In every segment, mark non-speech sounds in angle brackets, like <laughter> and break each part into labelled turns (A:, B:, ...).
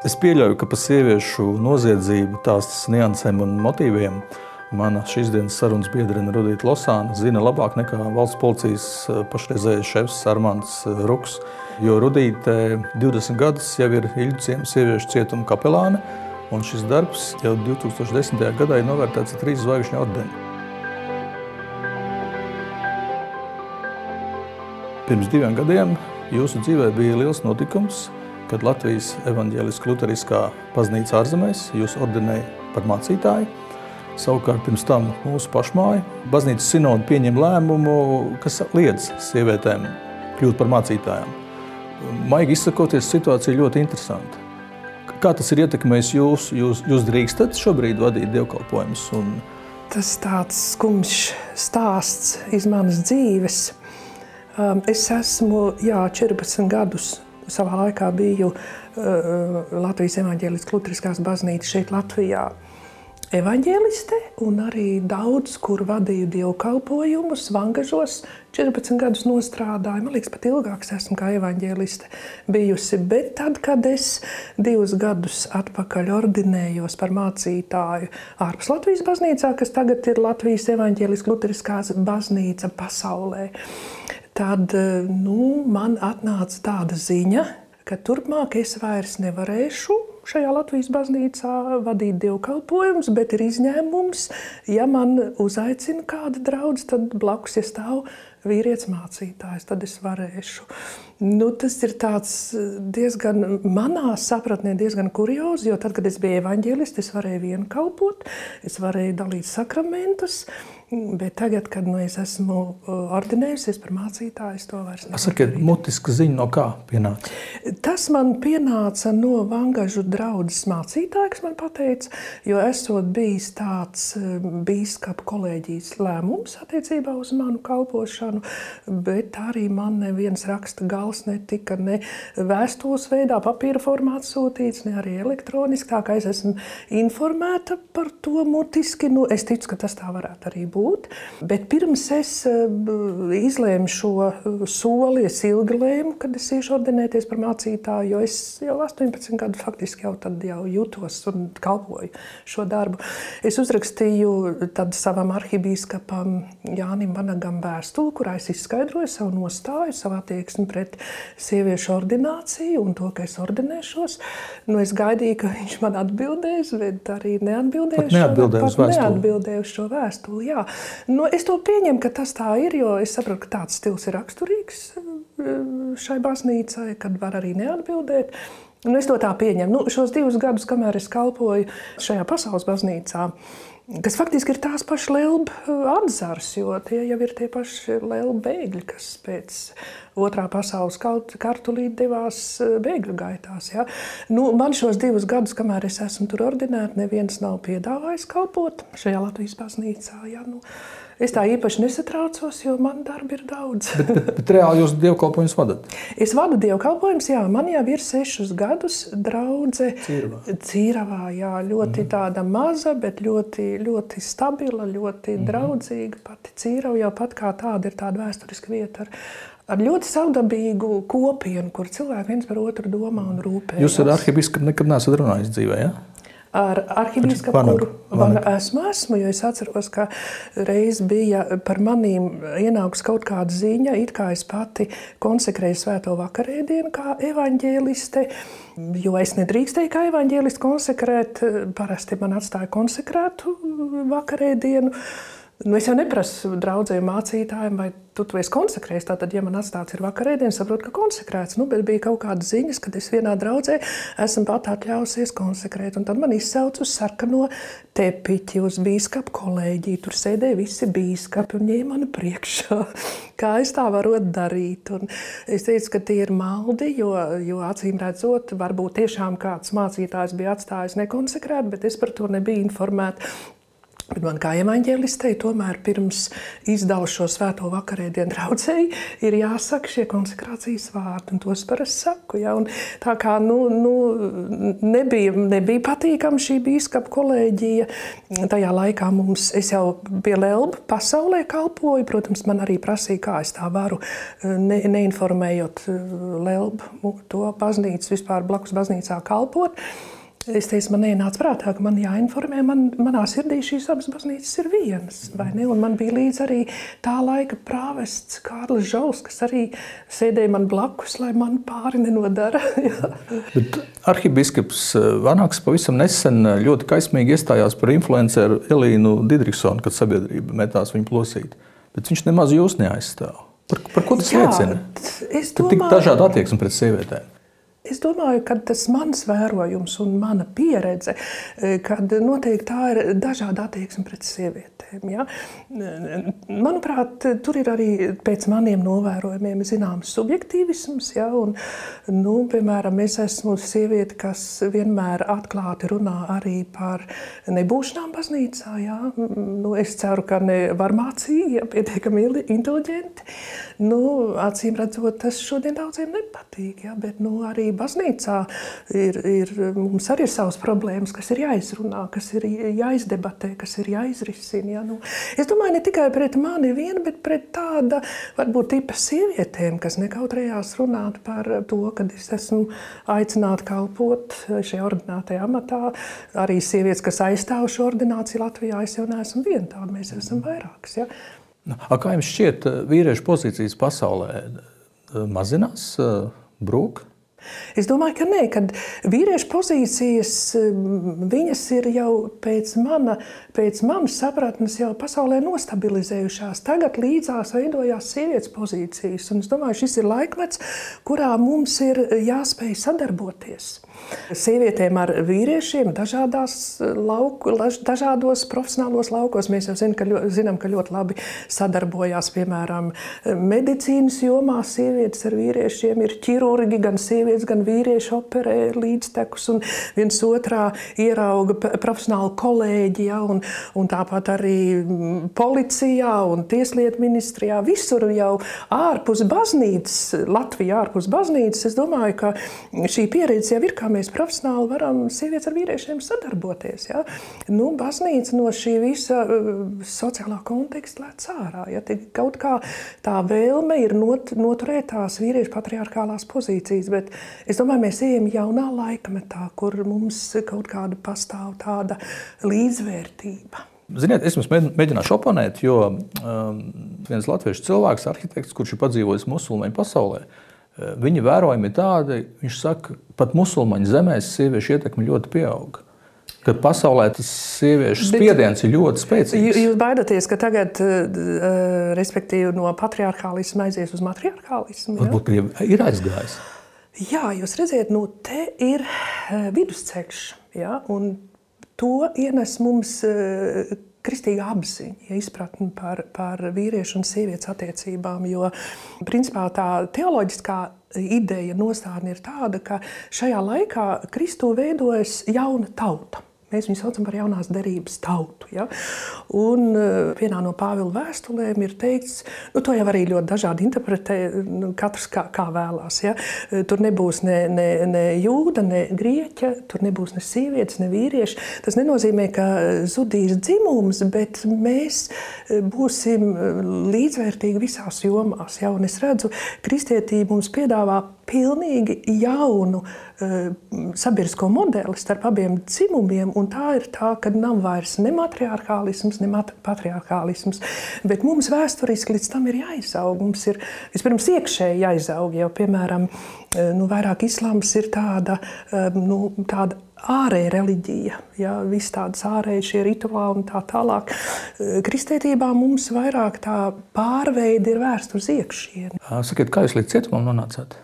A: Es pieļauju, ka par sieviešu noziedzību, tās niansēm un motīviem mana šīs dienas sarunas biedrene Rudīta Losāna zina labāk nekā valsts policijas eh, pašreizējais šefs Armāns eh, Ruks. Jo Rudīte 20 gadus jau ir Ilģiciem sieviešu cietuma kapelāne, un šis darbs jau 2010. gadā ir novērtēts ar trīs zvaigžņu ordeni. Pirms diviem gadiem jūsu dzīvē bija liels notikums, kad Latvijas evaņģēliskā luteriskā baznīca ārzemēs jūs ordinēja par mācītāju. Savukārt pirms tam mūsu pašmāja baznīcas sinoda pieņem lēmumu, kas liedz sievietēm kļūt par mācītājām. Maigi izsakoties, situācija ļoti interesanta. Kā tas ir ietekmējis jūs? Jūs, jūs drīkstat šobrīd vadīt dievkalpojumus? Un...
B: Tas tāds skumjš stāsts iz manas dzīves. Es esmu jā, 14 gadus savā laikā biju uh, Latvijas evaņģēliskās luteriskās baznīcas šeit Latvijā evaņģēliste un arī daudz, kur vadīju dievkalpojumus, vangažos, 14 gadus nostrādāju. Man liekas, pat ilgāks esmu kā evaņģēliste bijusi. Bet tad, kad es divus gadus atpakaļ ordinējos par mācītāju ārpus Latvijas baznīcā, kas tagad ir Latvijas evaņģēliskā luteriskās baznīca pasaulē, tad nu, man atnāca tāda ziņa, ka turpmāk es vairs nevarēšu šajā Latvijas baznīcā vadīt dievkalpojumus, bet ir izņēmums, ja man uzaicina kāda draudz, tad blakus, ja stāv vīrietis mācītājs, tad es varēšu. Nu, tas ir diezgan, manā sapratnē, diezgan kuriozi, jo tad, kad es biju evaņģēlists, es varēju vienu kalpot, es varēju dalīt sakramentus, Bet tagad, kad nu, es esmu uh, ordinējusies par mācītāju, es to vairs nevaru.
A: Sakiet, mutiska ziņa no kā pienāca?
B: Tas man pienāca no Vangažu draudzes mācītāja, kas man pateica, jo esot bijis tāds um, bīskapa kolēģijas lēmums attiecībā uz manu kalpošanu, bet arī man neviens raksta gals netika ne vēstules veidā, papīra formāts sūtīts, ne arī elektroniski, tā kā es esmu informēta par to mutiski. Nu, es ticu, ka tas tā varētu arī būt būt. Bet pirms es eh, izlēmu šo eh, soli, es ilgi lēmu, kad es iešu ordinēties par mācītāju, jo es jau 18 gadu faktiski jau, jau jutos un kalpoju šo darbu. Es uzrakstīju savam arhibīskapam Jānim Vanagam vēstuli, kurā es izskaidroju savu nostāju, savu attieksmi pret sieviešu ordināciju un to, ka es ordinēšos. Nu, es gaidīju, ka viņš man atbildēs, bet arī neatbildēja.
A: Pat neatbildēja uz vēstuli.
B: Neatbildēja uz šo vēstuli, jā. Nu, es to pieņemu, ka tas tā ir, jo es saprotu, ka tāds stils ir raksturīgs eh, šai baznīcai, kad var arī neatbildēt. Un es to tā pieņemu. Nu, šos divus gadus, kamēr es kalpoju šajā pasaules baznīcā, kas faktiski ir tās pašas lēlbu eh, atzars, jo tie jau ir tie paši lēlbu bēgļi, kas pēc otrā pasaules kartulī devās eh, bēgļu gaitās. Ja? Nu, man šos divus gadus, kamēr es esmu tur ordinēta, neviens nav piedāvājis kalpot šajā Latvijas baznīcā. Ja? Nu, Es tā īpaši nesatraucos, jo man darba ir daudz.
A: bet, bet, bet reāli jūs dievkalpojumus vadat? <laughs>
B: Es vadu dievkalpojumus, jā. Man jau ir sešus gadus Cīravā. Cīravā jā, ļoti mm. tāda maza, bet ļoti, ļoti stabila, ļoti mm. draudzīga. Pati Cīrava jau pat kā tāda ir tāda vēsturiska vieta ar, ar ļoti savdabīgu kopienu, kur cilvēki viens par otru domā un rūpējas.
A: Jūs ar arhibīskapu nekad neesat runājis dzīvē, ja?
B: ar arhibīskapu, esmu, esmu, jo es atceros, ka reiz bija par manīm ienākus kaut kāda ziņa, it kā es pati konsekrēju svēto vakarēdienu kā evaņģēliste, jo es nedrīkstēju kā evaņģēliste konsekrēt, parasti man atstāja konsekrētu vakarēdienu, Nu, es jau neprasu draugiem, mācītājiem, vai tu, esi konsekrējis. Tātad, ja man atstāts ir vakarēdienas, saprotu, ka konsekrēts. Nu, bet bija kaut kāda ziņas, kad es vienā draudzē esmu pat atļausies konsekrēt. Un tad man izsauca uz sarkano tepiķi, uz bīskapu kolēģiju. Tur sēdēja visi bīskapi un ņēma mani priekšā. <laughs> Kā es tā varu darīt? Un es teicu, ka tie ir maldi, jo, jo acīm redzot, varbūt tiešām kāds mācītājs bija atstājis nekonsekrēt, bet es par to nebiju informēta. Bet man kā evanģēlistei, tomēr pirms izdala šo svēto vakarēdienu draudzēji, ir jāsaka šie konsekrācijas vārdi, un tos parasti saku. Ja? Un tā kā nu, nu, nebija, nebija patīkama šī bīskapa kolēģija, tajā laikā mums, es jau pie Lelba pasaulē kalpoju, protams, man arī prasīja, kā es tā varu, ne, neinformējot Lelbu to baznīcu, vispār blakus baznīcā kalpot. Es teicu, man ienāca prātā, ka man jāinformē, man, manā sirdī šīs abas baznīcas ir vienas. Man bija līdzi arī tā laika prāvests Kārlis Žaus, kas arī sēdēja man blakus, lai man pāri nenodara. <laughs>
A: Arhibīskaps eh, Vanāks pavisam nesen eh, ļoti kaismīgi iestājās par influenceru Elīnu Didriksonu, kad sabiedrība metās viņu plosīt. Bet viņš nemaz jūs neaizstāv. Par, par ko tas Jā, liecina? Es domāju, ka tik dažāda attieksme pret sievietēm.
B: Es domāju, ka tas mans vērojums un mana pieredze, e, kad noteikti tā ir dažāda attieksme pret sievietēm. Ja? Manuprāt, tur ir arī pēc maniem novērojumiem zināms subjektīvisms. Ja? Un, nu, piemēram, es esmu sieviete, kas vienmēr atklāti runā arī par nebūšanām baznīcā. Ja? Nu, es ceru, ka ne varmācīgi, ja pietiekami inteliģenti. Nu, acīm redzot, tas šodien daudziem nepatīk. Ja? Bet nu, arī baznīcā ir, ir, mums arī ir savas problēmas, kas ir jāizrunā, kas ir jāizdebatē, kas ir jāizrisina. Ja? Nu, es domāju, ne tikai pret mani vienu, bet pret tāda varbūt tipa sievietēm, kas nekautrējās runāt par to, ka es esmu aicināta kalpot šajā ordinātajā amatā. Arī sievietes, kas aizstāv šo ordināciju Latvijā, es jau neesmu viena tāda, mēs esam vairākas. Ja?
A: Nu, kā jums šķiet, vīriešu pozīcijas pasaulē mazinās, brūk?
B: Es domāju, ka nē, kad vīriešu pozīcijas viņas ir jau pēc, mana, pēc manas sapratnes jau pasaulē nostabilizējušās. Tagad līdzās veidojās sievietes pozīcijas. Un es domāju, šis ir laikmets, kurā mums ir jāspēj sadarboties. Sievietēm ar vīriešiem lauku, dažādos profesionālos laukos. Mēs jau zinām, ka, ļoti, zinām, ka ļoti labi sadarbojās, piemēram, medicīnas jomā. Sievietes ar vīriešiem ir ķirurgi, gan sievietes, gan vīrieši operē līdztekus un viens otrā ierauga profesionāli kolēģi, ja, un, un tāpat arī policijā un tieslietu ministrijā. Visur jau ārpus baznīcas, Latvijā ārpus baznīcas, es domāju, ka šī pieredze jau ir kā mēs profesionāli varam sievietes ar vīriešiem sadarboties. Ja? Nu, baznīca no šī visa uh, sociālā konteksta lēc ārā. Ja? Kaut kā tā vēlme ir not, noturēt tās vīriešu patriarchālās pozīcijas, bet es domāju, mēs ejam jaunā laikmetā, kur mums kaut kāda pastāv tāda līdzvērtība.
A: Ziniet, es jums mēģināšu oponēt, jo um, viens latviešu cilvēks, arhitekts, kurš ir padzīvojis musulmaņu pasaulē, uh, Viņa vērojumi ir tādi, viņš saka, pat musulmaņu zemēs sieviešu ietekme ļoti pieauga. Kad pasaulē tas sieviešu spiediens Bet, ir ļoti spēcīgs.
B: Jūs baidāties, ka tagad, respektīvi, no patriarchālisma aizies uz matriarchālismu?
A: Varbūt ja? ir aizgājis.
B: Jā, jūs redziet, nu, te ir vidusceļš. Ja, un to ienes mums kristīga apziņa, ja izpratne par, par vīriešu un sievietes attiecībām. Jo principā tā teoloģiskā ideja nostādne ir tāda, ka šajā laikā Kristū veidojas jauna tauta. Mēs viņu saucam par jaunās derības tautu. Ja? Un eh, vienā no Pāvila vēstulēm ir teikts, nu, to jau arī ļoti dažādi interpretē, nu, katrs kā, kā vēlās. Ja? Eh, tur nebūs ne, ne, ne jūda, ne grieķa, tur nebūs ne sievietes, ne vīrieši. Tas nenozīmē, ka zudīs dzimums, bet mēs eh, būsim līdzvērtīgi visās jomās. Ja? Un es redzu, kristietība mums piedāvā pilnīgi jaunu uh, sabiedrisko modeli starp abiem dzimumiem. Tā ir tā, ka nav vairs ne matriarchālisms, ne patriarchālisms. Bet mums vēsturiski līdz tam ir jāizaug. Mums ir vispirms iekšēji jāizaug. Jau, piemēram, uh, nu, vairāk islāms ir tāda, uh, nu, tāda ārēja reliģija, ja, viss tādas ārējas rituāli un tā tālāk. Kristietībā mums vairāk tā pārveide ir vērsta uz iekšieni.
A: Sakiet, kā jūs līdz cietumam nonācāt?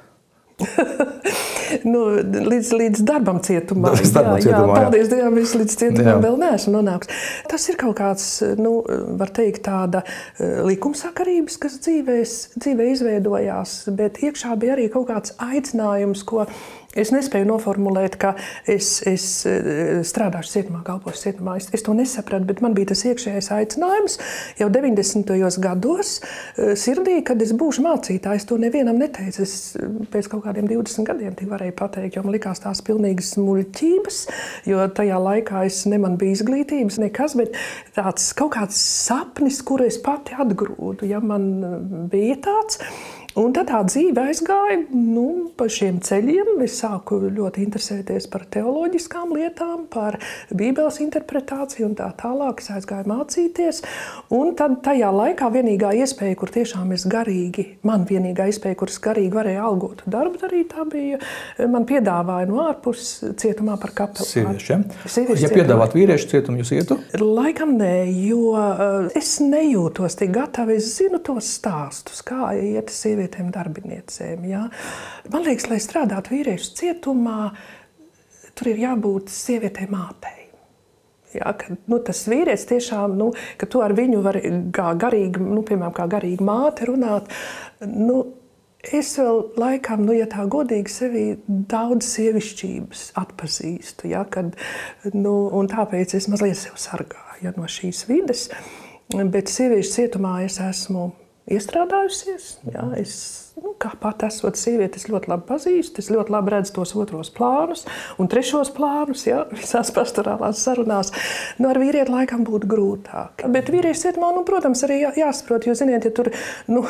A: <laughs>
B: nu, līdz, līdz darbam cietumā.
A: Līdz darbam jā, cietumā jā,
B: paldies Dievam, es līdz cietumam jā. vēl neesmu nonācis. Tas ir kaut kāds, nu, var teikt, tāda eh, likumsakarības, kas dzīvēs, dzīvē izveidojās, bet iekšā bija arī kaut kāds aicinājums, ko Es nespēju noformulēt, ka es, es eh, strādāšu cietumā, kalpošu cietumā. Es, es to nesapratu, bet man bija tas iekšējais aicinājums jau 90. gados eh, sirdī, kad es būšu mācītājs. To nevienam neteicu. Es eh, pēc kaut kādiem 20 gadiem tik varēju pateikt, jo man likās tās pilnīgas muļķības, jo tajā laikā es ne man bija izglītības, nekas, bet tāds kaut kāds sapnis, kuru es pati atgrūdu, ja man bija tāds. Un tad tā dzīve aizgāja nu, pa šiem ceļiem. Es sāku ļoti interesēties par teoloģiskām lietām, par Bībeles interpretāciju un tā tālāk. Es aizgāju mācīties. Un tad tajā laikā vienīgā iespēja, kur tiešām es garīgi, man vienīgā iespēja, kuras garīgi varēja algotu darbu darīt, tā bija, man piedāvāja no ārpus cietumā par kapelu.
A: Sieviešu, ja? Sieviešu ja piedāvāt vīriešu cietumu, jūs ietu?
B: Laikam nē, jo uh, es nejūtos tik gatava. Es zinu tos stāstus, kā iet sieviete sievietēm, darbiniecēm. Ja? Man liekas, lai strādātu vīriešu cietumā, tur ir jābūt sievietei mātei. Ja, ka, nu, tas vīrietis tiešām, nu, ka tu ar viņu vari kā garīgi, nu, piemēram, kā garīgi māte runāt. Nu, es vēl laikam, nu, ja tā godīgi sevi daudz sievišķības atpazīstu, ja, kad, nu, tāpēc es mazliet sev sargāju ja, no šīs vides. Bet sieviešu cietumā es esmu iestrādājusies. Jā, es Nu, kā pat esot sieviete, es ļoti labi pazīstu, es ļoti labi redzu tos otros plānus un trešos plānus, ja, <laughs> visās pastorālās sarunās. Nu, ar vīrieti laikam būtu grūtāk. Bet vīrieši cietumā, nu, protams, arī jā, jāsaprot, jo, ziniet, ja tur nu,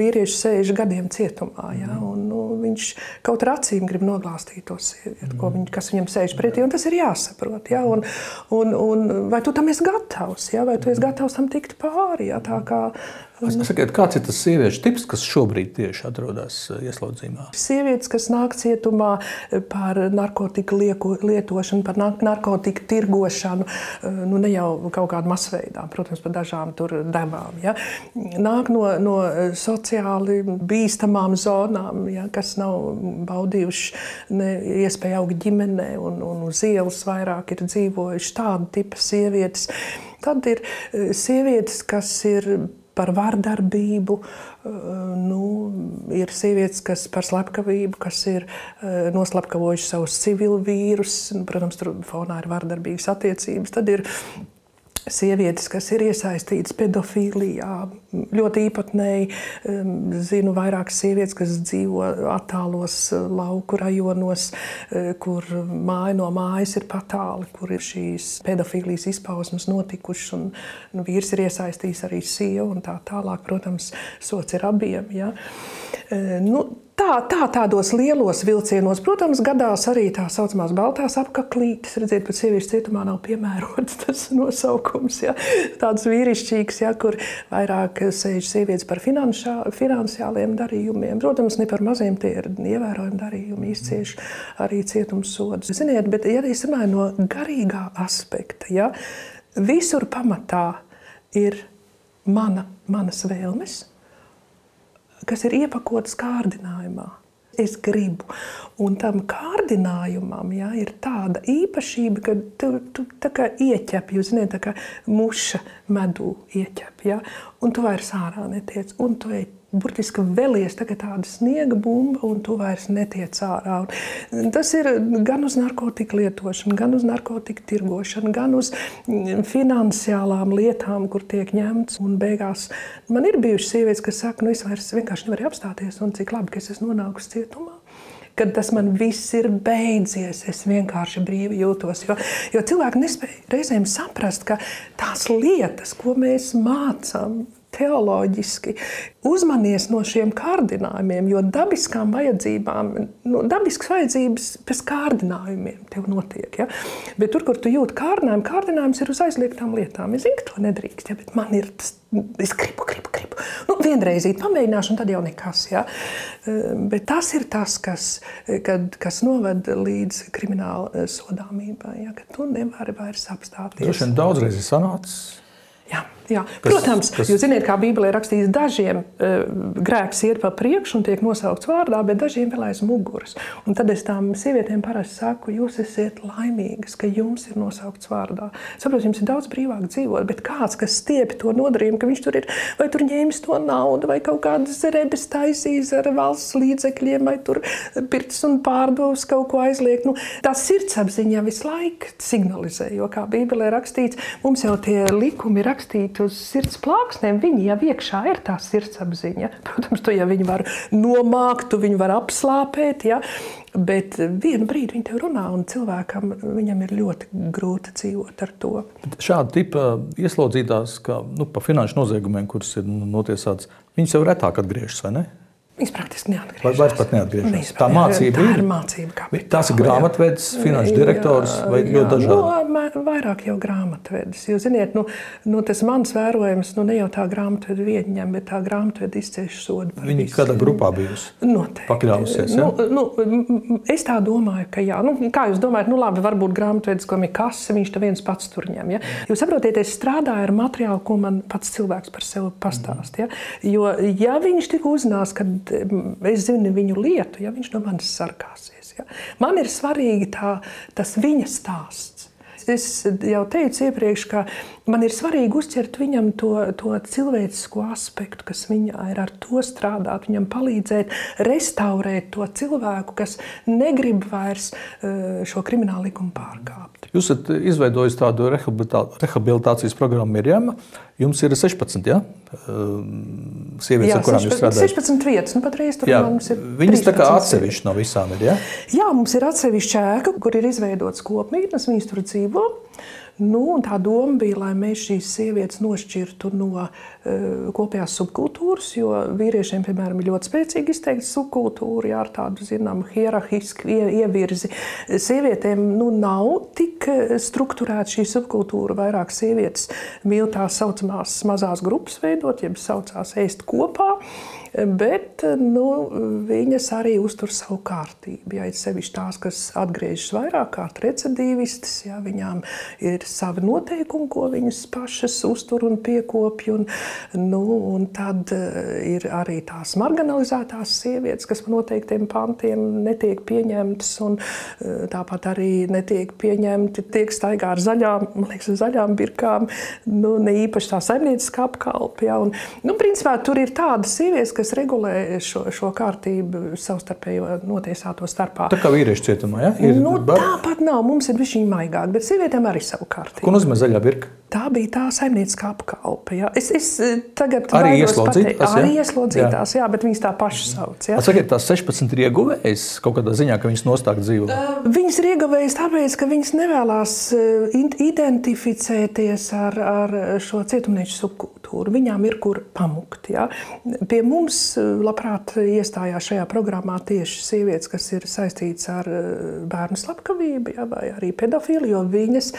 B: vīrieši sēž gadiem cietumā, ja, un nu, viņš kaut ar acīm grib noglāstīt to sievieti, ko viņ, kas viņam sēž pretī, un tas ir jāsaprot. Ja, un, un, un, vai tu tam esi gatavs, ja, vai tu esi gatavs tam tikt pāri, ja, tā kā
A: Sakiet, kāds ir tas sieviešu tips, kas šobrīd tieši atrodas eh, ieslodzījumā?
B: Sievietes, kas nāk cietumā eh, par narkotiku lietošanu, par narkotiku tirgošanu, eh, nu ne jau kaut kādā masveidā, protams, par dažām tur devām. Ja? Nāk no, no sociāli bīstamām zonām, ja? kas nav baudījuši iespēju augt ģimenē un, un uz ielas vairāk ir dzīvojuši tādu tipu sievietes. Tad ir sievietes, kas ir par vardarbību. Eh, nu, ir sievietes, kas par slepkavību, kas ir eh, noslapkavojušas savus civilvīrus. Protams, tur fonā ir vardarbīgas attiecības. Tad ir sievietes, kas ir iesaistītas pedofīlijā. Ļoti īpatnēji zinu vairākas sievietes, kas dzīvo attālos eh, lauku rajonos, eh, kur māja no mājas ir patāli, kur ir šīs pedofīlijas izpausmes notikušas, un nu, vīrs ir iesaistījis arī sievu, un tā tālāk, protams, sots ir abiem. Ja. Eh, nu, Tā, tā tādos lielos vilcienos, protams, gadās arī tā saucamās baltās apaklītes. Redziet, pat sieviešu cietumā nav piemērots <laughs> tas nosaukums. Ja? Tāds vīrišķīgs, ja, kur vairāk sēž sievietes par finanšā, finansiāliem darījumiem. Protams, ne par maziem tie ir ievērojami darījumi, izcieš arī cietumsodus. Ziniet, bet ja es runāju no garīgā aspekta, ja, visur pamatā ir mana, manas vēlmes kas ir iepakotas kārdinājumā. Es gribu. Un tam kārdinājumam ja, ir tāda īpašība, ka tu, tu tā kā ieķep, jūs zināt, tā kā muša medū ieķep, ja, un tu vairs ārā netiec, un tu ej burtiski velies tāda sniega bumba, un tu vairs netiec ārā. Un tas ir gan uz narkotiku lietošanu, gan uz narkotiku tirgošanu, gan uz mm, finansiālām lietām, kur tiek ņemts. Un beigās man ir bijušas sievietes, kas saka, nu es vairs vienkārši nevaru apstāties, un cik labi, ka es esmu nonākusi cietumā kad tas man viss ir beidzies. Es vienkārši brīvi jūtos. Jo, jo cilvēki nespēja reizēm saprast, ka tās lietas, ko mēs mācām, teoloģiski uzmanies no šiem kārdinājumiem, jo dabiskām vajadzībām, nu, dabiskas vajadzības pēc kārdinājumiem tev notiek. Ja? Bet tur, kur tu jūti kārdinājumu, kārdinājums ir uz aizliegtām lietām. Es zinu, ka to nedrīkst, ja? bet man ir tas, es gribu, gribu, gribu. Nu, vienreiz pamēģināšu, un tad jau nekas. Ja? Ehm, bet tas ir tas, kas, kad, kas noved līdz krimināla eh, sodāmībai, ja? ka tu nevari vairs apstāties.
A: Tas ir daudzreiz sanācis.
B: Jā. Kas, protams, kas... jūs zināt, kā Bībelē rakstīts, dažiem uh, grēks iet pa priekšu un tiek nosaukts vārdā, bet dažiem vēl aiz muguras. Un tad es tām sievietēm parasti saku, jūs esat laimīgas, ka jums ir nosaukts vārdā. Saprotu, jums ir daudz brīvāk dzīvot, bet kāds, kas stiepi to nodarījumu, ka viņš tur ir, vai tur ņēmis to naudu, vai kaut kādas zerebes taisīs ar valsts līdzekļiem, vai tur pirts un pārdevus kaut ko aizliegt. Nu, tā sirdsapziņa visu laiku signalizē, jo kā Bībelē rakstīts, mums jau tie likumi rakstīti iet uz sirds plāksnēm, viņi jau iekšā ir tā sirdsapziņa. <laughs> Protams, to jau viņi var nomākt, tu viņu var apslāpēt, ja? bet vienu brīdi viņi tev runā, un cilvēkam ir ļoti grūti dzīvot ar to.
A: Šāda tipa ieslodzītās, kā nu, pa finanšu noziegumiem, kuras ir notiesātas, viņas jau retāk atgriežas, vai ne?
B: Viņas praktiski neatgriežas.
A: Vairs pat neatgriežas. Tā mācība
B: tā ir. mācība kā
A: Tās ir grāmatvedis, finanšu direktors vai ļoti dažādi?
B: Nu, vairāk jau grāmatvedis. Jo, ziniet, nu, nu, tas mans vērojums, nu ne jau tā grāmatvedi vieņem, bet tā grāmatvedi izcieš sodu.
A: Viņi visu. kādā grupā bijusi?
B: Noteikti.
A: Pakļāvusies, ja?
B: nu, nu, es tā domāju, ka jā. Nu, kā jūs domājat, nu labi, varbūt grāmatvedis, ko ir kase, viņš to viens pats tur ņem. Ja? Jūs saprotiet, es strādāju ar materiālu, ko man pats cilvēks par sevi pastāst. Ja? Jo, ja viņš tik uzzinās, kad es zinu viņu lietu, ja viņš no manis sargāsies. Ja. Man ir svarīgi tā, tas viņa stāsts. Es jau teicu iepriekš, ka man ir svarīgi uztvert viņam to, to cilvēcisko aspektu, kas viņā ir, ar to strādāt, viņam palīdzēt restaurēt to cilvēku, kas negrib vairs eh, šo kriminālu likumu pārkāpt.
A: Jūs esat izveidojis tādu rehabilitācijas programmu Mirjama. Jums ir 16, ja? Ehm, sievietes, jā, ar kurām 16, jūs strādājat?
B: 16 vietas, nu patreiz tur jā, mums ir.
A: Viņas tā kā atsevišķi no visām ir, ja?
B: Jā, mums ir atsevišķa ēka, kur ir izveidots kopmītnes, viņas tur dzīvo. Nu, tā doma bija, lai mēs šīs sievietes nošķirtu no uh, kopējās subkultūras, jo vīriešiem, piemēram, ir ļoti spēcīgi izteikta subkultūra, jā, ar tādu zināmu hierarhisku ievirzi. Sievietēm nu, nav tik eh, strukturēta šī subkultūra. Vairāk sievietes mīl tās saucamās mazās grupas veidot, jeb saucās ēst kopā. Bet nu, viņas arī uztur savu kārtību. Ja ir sevišķi tās, kas atgriežas vairāk kārt recidīvistas, ja viņām ir savi noteikumi, ko viņas pašas uztur un piekopja. Un, nu, un tad eh, ir arī tās marginalizētās sievietes, kas noteiktiem pantiem netiek pieņemtas, un eh, tāpat arī netiek pieņemti, tiek staigā ar zaļām, liekas, zaļām birkām, nu, ne īpaši tā saimnieciskā apkalpe. Ja, un, nu, principā, tur ir tādas sievietes, kas kas regulē šo, šo kārtību savstarpējo notiesāto starpā.
A: Tā kā vīriešu cietumā, ja?
B: Ir nu, tāpat nav, mums ir viņa maigāk, bet sievietēm arī savu kārtību.
A: Ko nozīmē zaļā birka?
B: Tā bija tā saimnieciskā apkalpe. Jā. Es, es eh, tagad
A: arī ieslodzītās,
B: pateikt, arī ieslodzītās, jā. jā, bet viņas tā pašas sauc. Jā.
A: Sakiet, tās 16 ir ieguvējas kaut kādā ziņā, ka viņas nostāk dzīvo? Uh,
B: viņas ir ieguvējas tāpēc, ka viņas nevēlas uh, identificēties ar, ar šo cietumnieču subkultūru. Viņām ir kur pamukt. Jā. Pie mums labprāt iestājās šajā programmā tieši sievietes, kas ir saistītas ar bērnu slepkavību jā, vai arī pedofīlu, jo viņas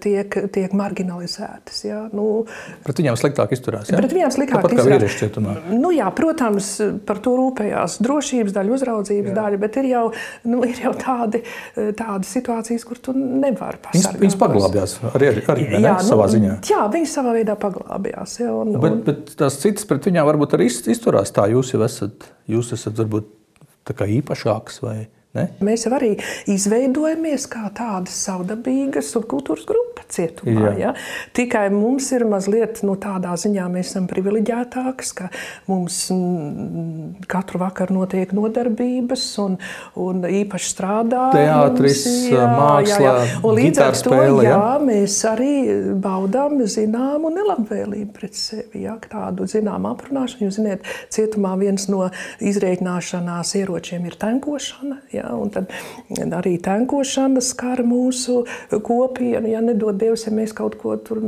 B: tiek, tiek marginalizētas. Jā, nu,
A: pret viņiem sliktāk izturās. Jā?
B: Pret viņiem sliktāk
A: Tāpat izturās. kā vīrieši cietumā.
B: Nu, jā, protams, par to rūpējās drošības daļa, uzraudzības jā. daļa, bet ir jau, nu, ir jau tādi, tādi situācijas, kur tu nevari pasargāt.
A: Viņas, viņas paglābjās arī, arī jā, ne, nu, savā ziņā.
B: Jā, viņas savā veidā paglābjās. Jā, un,
A: bet, bet tās citas pret viņām varbūt arī izturās tā. Jūs jau esat, jūs esat varbūt tā kā īpašāks vai Ne?
B: Mēs jau arī izveidojamies kā tāda savdabīga subkultūras grupa cietumā. Jā. Ja? Tikai mums ir mazliet nu, tādā ziņā, mēs esam privileģētāki, ka mums mm, katru vakaru notiek nodarbības un, un īpaši strādā.
A: Teātris, māksla, jā, jā. Un līdz ar to spēle, jā,
B: mēs arī baudām zināmu nelabvēlību pret sevi. Jā, tādu zināmu aprunāšanu. Jūs zināt, cietumā viens no izreikināšanās ieročiem ir tankošana. Jā. Ja, un tad arī tankošana skar mūsu kopienu. Ja nedod Dievs, ja mēs kaut ko tur,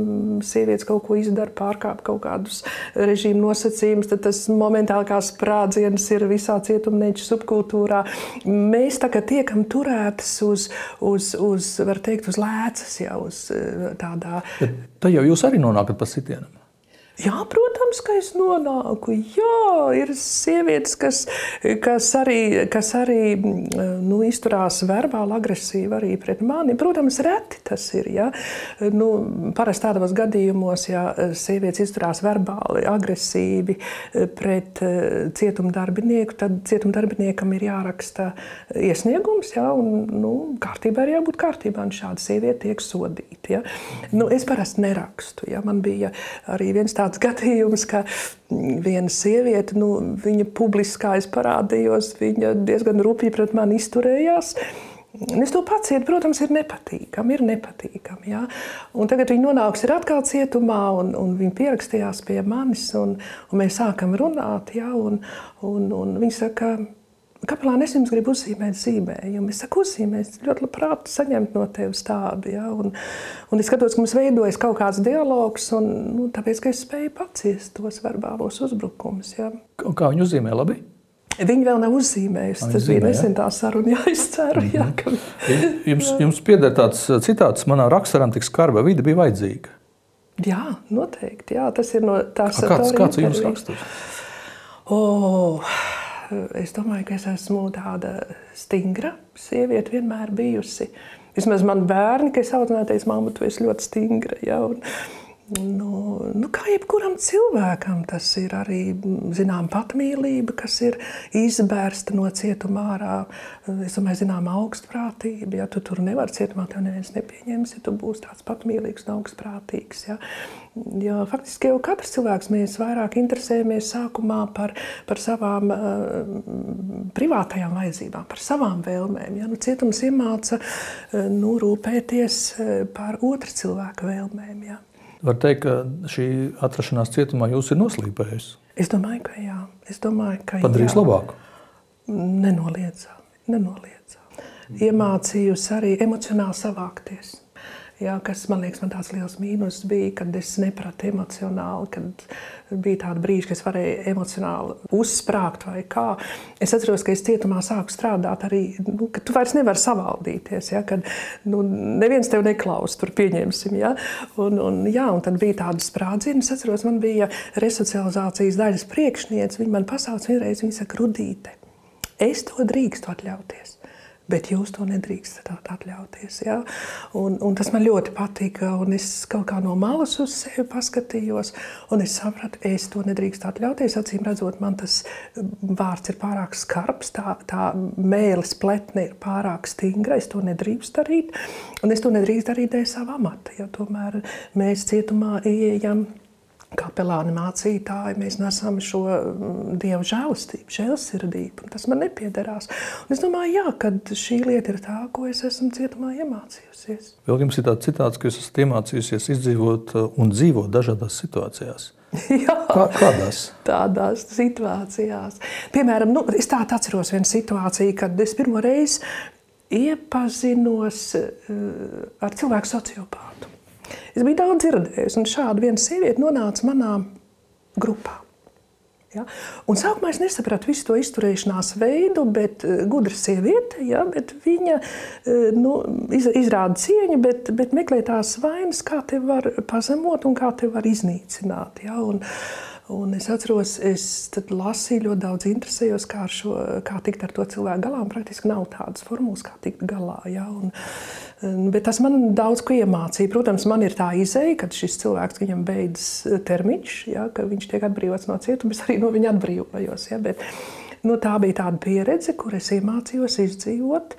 B: sievietes kaut ko izdara, pārkāp kaut kādus režīmu nosacījumus, tad tas momentāli kā sprādziens ir visā cietumnieču subkultūrā. Mēs tā kā tiekam turētas uz, uz, uz var teikt, uz lēcas, jau uz tādā.
A: Bet tā jau jūs arī nonākat pa sitienam.
B: Jā, protams, ka es nonāku. Jā, ir sievietes, kas, kas arī, kas arī nu, izturās verbāli agresīvi arī pret mani. Protams, reti tas ir. Ja? Nu, parasti tādos gadījumos, ja sievietes izturās verbāli agresīvi pret eh, cietumdarbinieku, tad cietumdarbiniekam ir jāraksta iesniegums, ja? un nu, kārtībā ir jābūt kārtībā, un šāda sieviete tiek sodīta. Ja? Nu, es parasti nerakstu. Ja? Man bija arī viens tāds tāds gadījums, ka viena sieviete, nu, viņa publiskā es parādījos, viņa diezgan rupji pret mani izturējās. Es to pacietu, protams, ir nepatīkami. Ir nepatīkami ja? Un tagad viņi nonāks atkal cietumā, un, un viņi pierakstījās pie manis, un, un mēs sākam runāt. Ja? Un, un, un viņi saka, Kapelāni, es jums gribu uzzīmēt zīmējumu. Es saku, uzzīmēt, ļoti labprāt saņemt no tevis tādu. Ja? Un, un es skatos, ka mums veidojas kaut kāds dialogs, un nu, tāpēc, ka es spēju paciest tos verbālos uzbrukumus. Ja?
A: Kā viņi uzzīmē labi?
B: Viņi vēl nav uzzīmējuši. Tas zīmē, bija nesen tā saruna, <laughs> jā, es ceru. Jā, ka...
A: jums, jums pieder tāds citāts, manā raksturam tik skarba vide bija vajadzīga.
B: Jā, noteikti. Jā, tas ir no tās
A: kāds, kāds ir jūsu raksturs?
B: Oh es domāju, ka es esmu tāda stingra sieviete, vienmēr bijusi. Vismaz man bērni, kas audzināja, teica, mamma, tu esi ļoti stingra. Ja? Un, Nu, nu, kā jebkuram cilvēkam, tas ir arī zinām, patmīlība, kas ir izbērsta no cietuma ārā. Es domāju, zinām, augstprātība. Ja tu tur nevari cietumā, tev neviens nepieņems, ja tu būsi tāds patmīlīgs un augstprātīgs. Ja. Jo, faktiski jau katrs cilvēks mēs vairāk interesējamies sākumā par, par savām uh, privātajām vajadzībām, par savām vēlmēm. Ja. Nu, cietums iemāca uh, nu, rūpēties uh, par otra cilvēka vēlmēm. Ja.
A: Var teikt, ka šī atrašanās cietumā jūs ir noslīpējusi?
B: Es domāju, ka jā. Es domāju, ka
A: Padarīs jā. labāk?
B: Nenoliedzami. Nenoliedzami. Iemācījusi arī emocionāli savākties. Jā, kas man liekas, man tāds liels mīnus bija, kad es nepratu emocionāli, kad bija tādi brīži, kad es varēju emocionāli uzsprāgt vai kā. Es atceros, ka es cietumā sāku strādāt arī, nu, ka tu vairs nevari savaldīties, ja, kad nu, neviens tev neklaus, tur pieņemsim. Ja, un, un, jā, un tad bija tāda sprādziena. Es atceros, man bija resocializācijas daļas priekšniece, viņa man pasauc vienreiz, viņa saka, Rudīte, es to drīkstu atļauties bet jūs to nedrīkstat atļauties. Ja? Un, un tas man ļoti patika. Es kaut kā no malas uz sevi paskatījos, un es sapratu, es to nedrīkstu atļauties. Acīm redzot, man tas vārds ir pārāk skarbs, tā, tā mēlis pletne ir pārāk stingra. Es to nedrīkstu darīt, un es to nedrīkstu darīt dēļ sava amata. Ja? Tomēr mēs cietumā ieejam kapelāni mācītāji, mēs nesam šo mm, dievu žēlastību, žēlsirdību. Tas man nepiederās. Un es domāju, jā, kad šī lieta ir tā, ko es esmu cietumā iemācījusies.
A: Vēl jums ir tāds citāts, ka jūs esat iemācījusies izdzīvot uh, un dzīvot dažādās situācijās. <laughs>
B: Jā,
A: Kā, kādās?
B: Tādās situācijās. Piemēram, nu, es tādu atceros vienu situāciju, kad es pirmo reizi iepazinos uh, ar cilvēku sociopātu. Es biju daudz dzirdējis, un šāda viena sieviete nonāca manā grupā. Ja? Un sākumā es nesapratu visu to izturēšanās veidu, bet uh, gudra sieviete, ja? bet viņa uh, nu, iz, izrāda cieņu, bet, bet meklē tās vainas, kā te var pazemot un kā te var iznīcināt. Ja? Un, Un es atceros, es lasīju ļoti daudz, interesējos, kā, šo, kā tikt ar to cilvēku galā. Praktiski nav tādas formulas, kā tikt galā. Ja? Un, bet tas man daudz ko iemācīja. Protams, man ir tā izēja, ka šis cilvēks, viņam beidzas termiņš, ja? ka viņš tiek atbrīvots no cietuma, es arī no viņa atbrīvojos. Ja? Bet, Nu, tā bija tāda pieredze, kur es iemācījos izdzīvot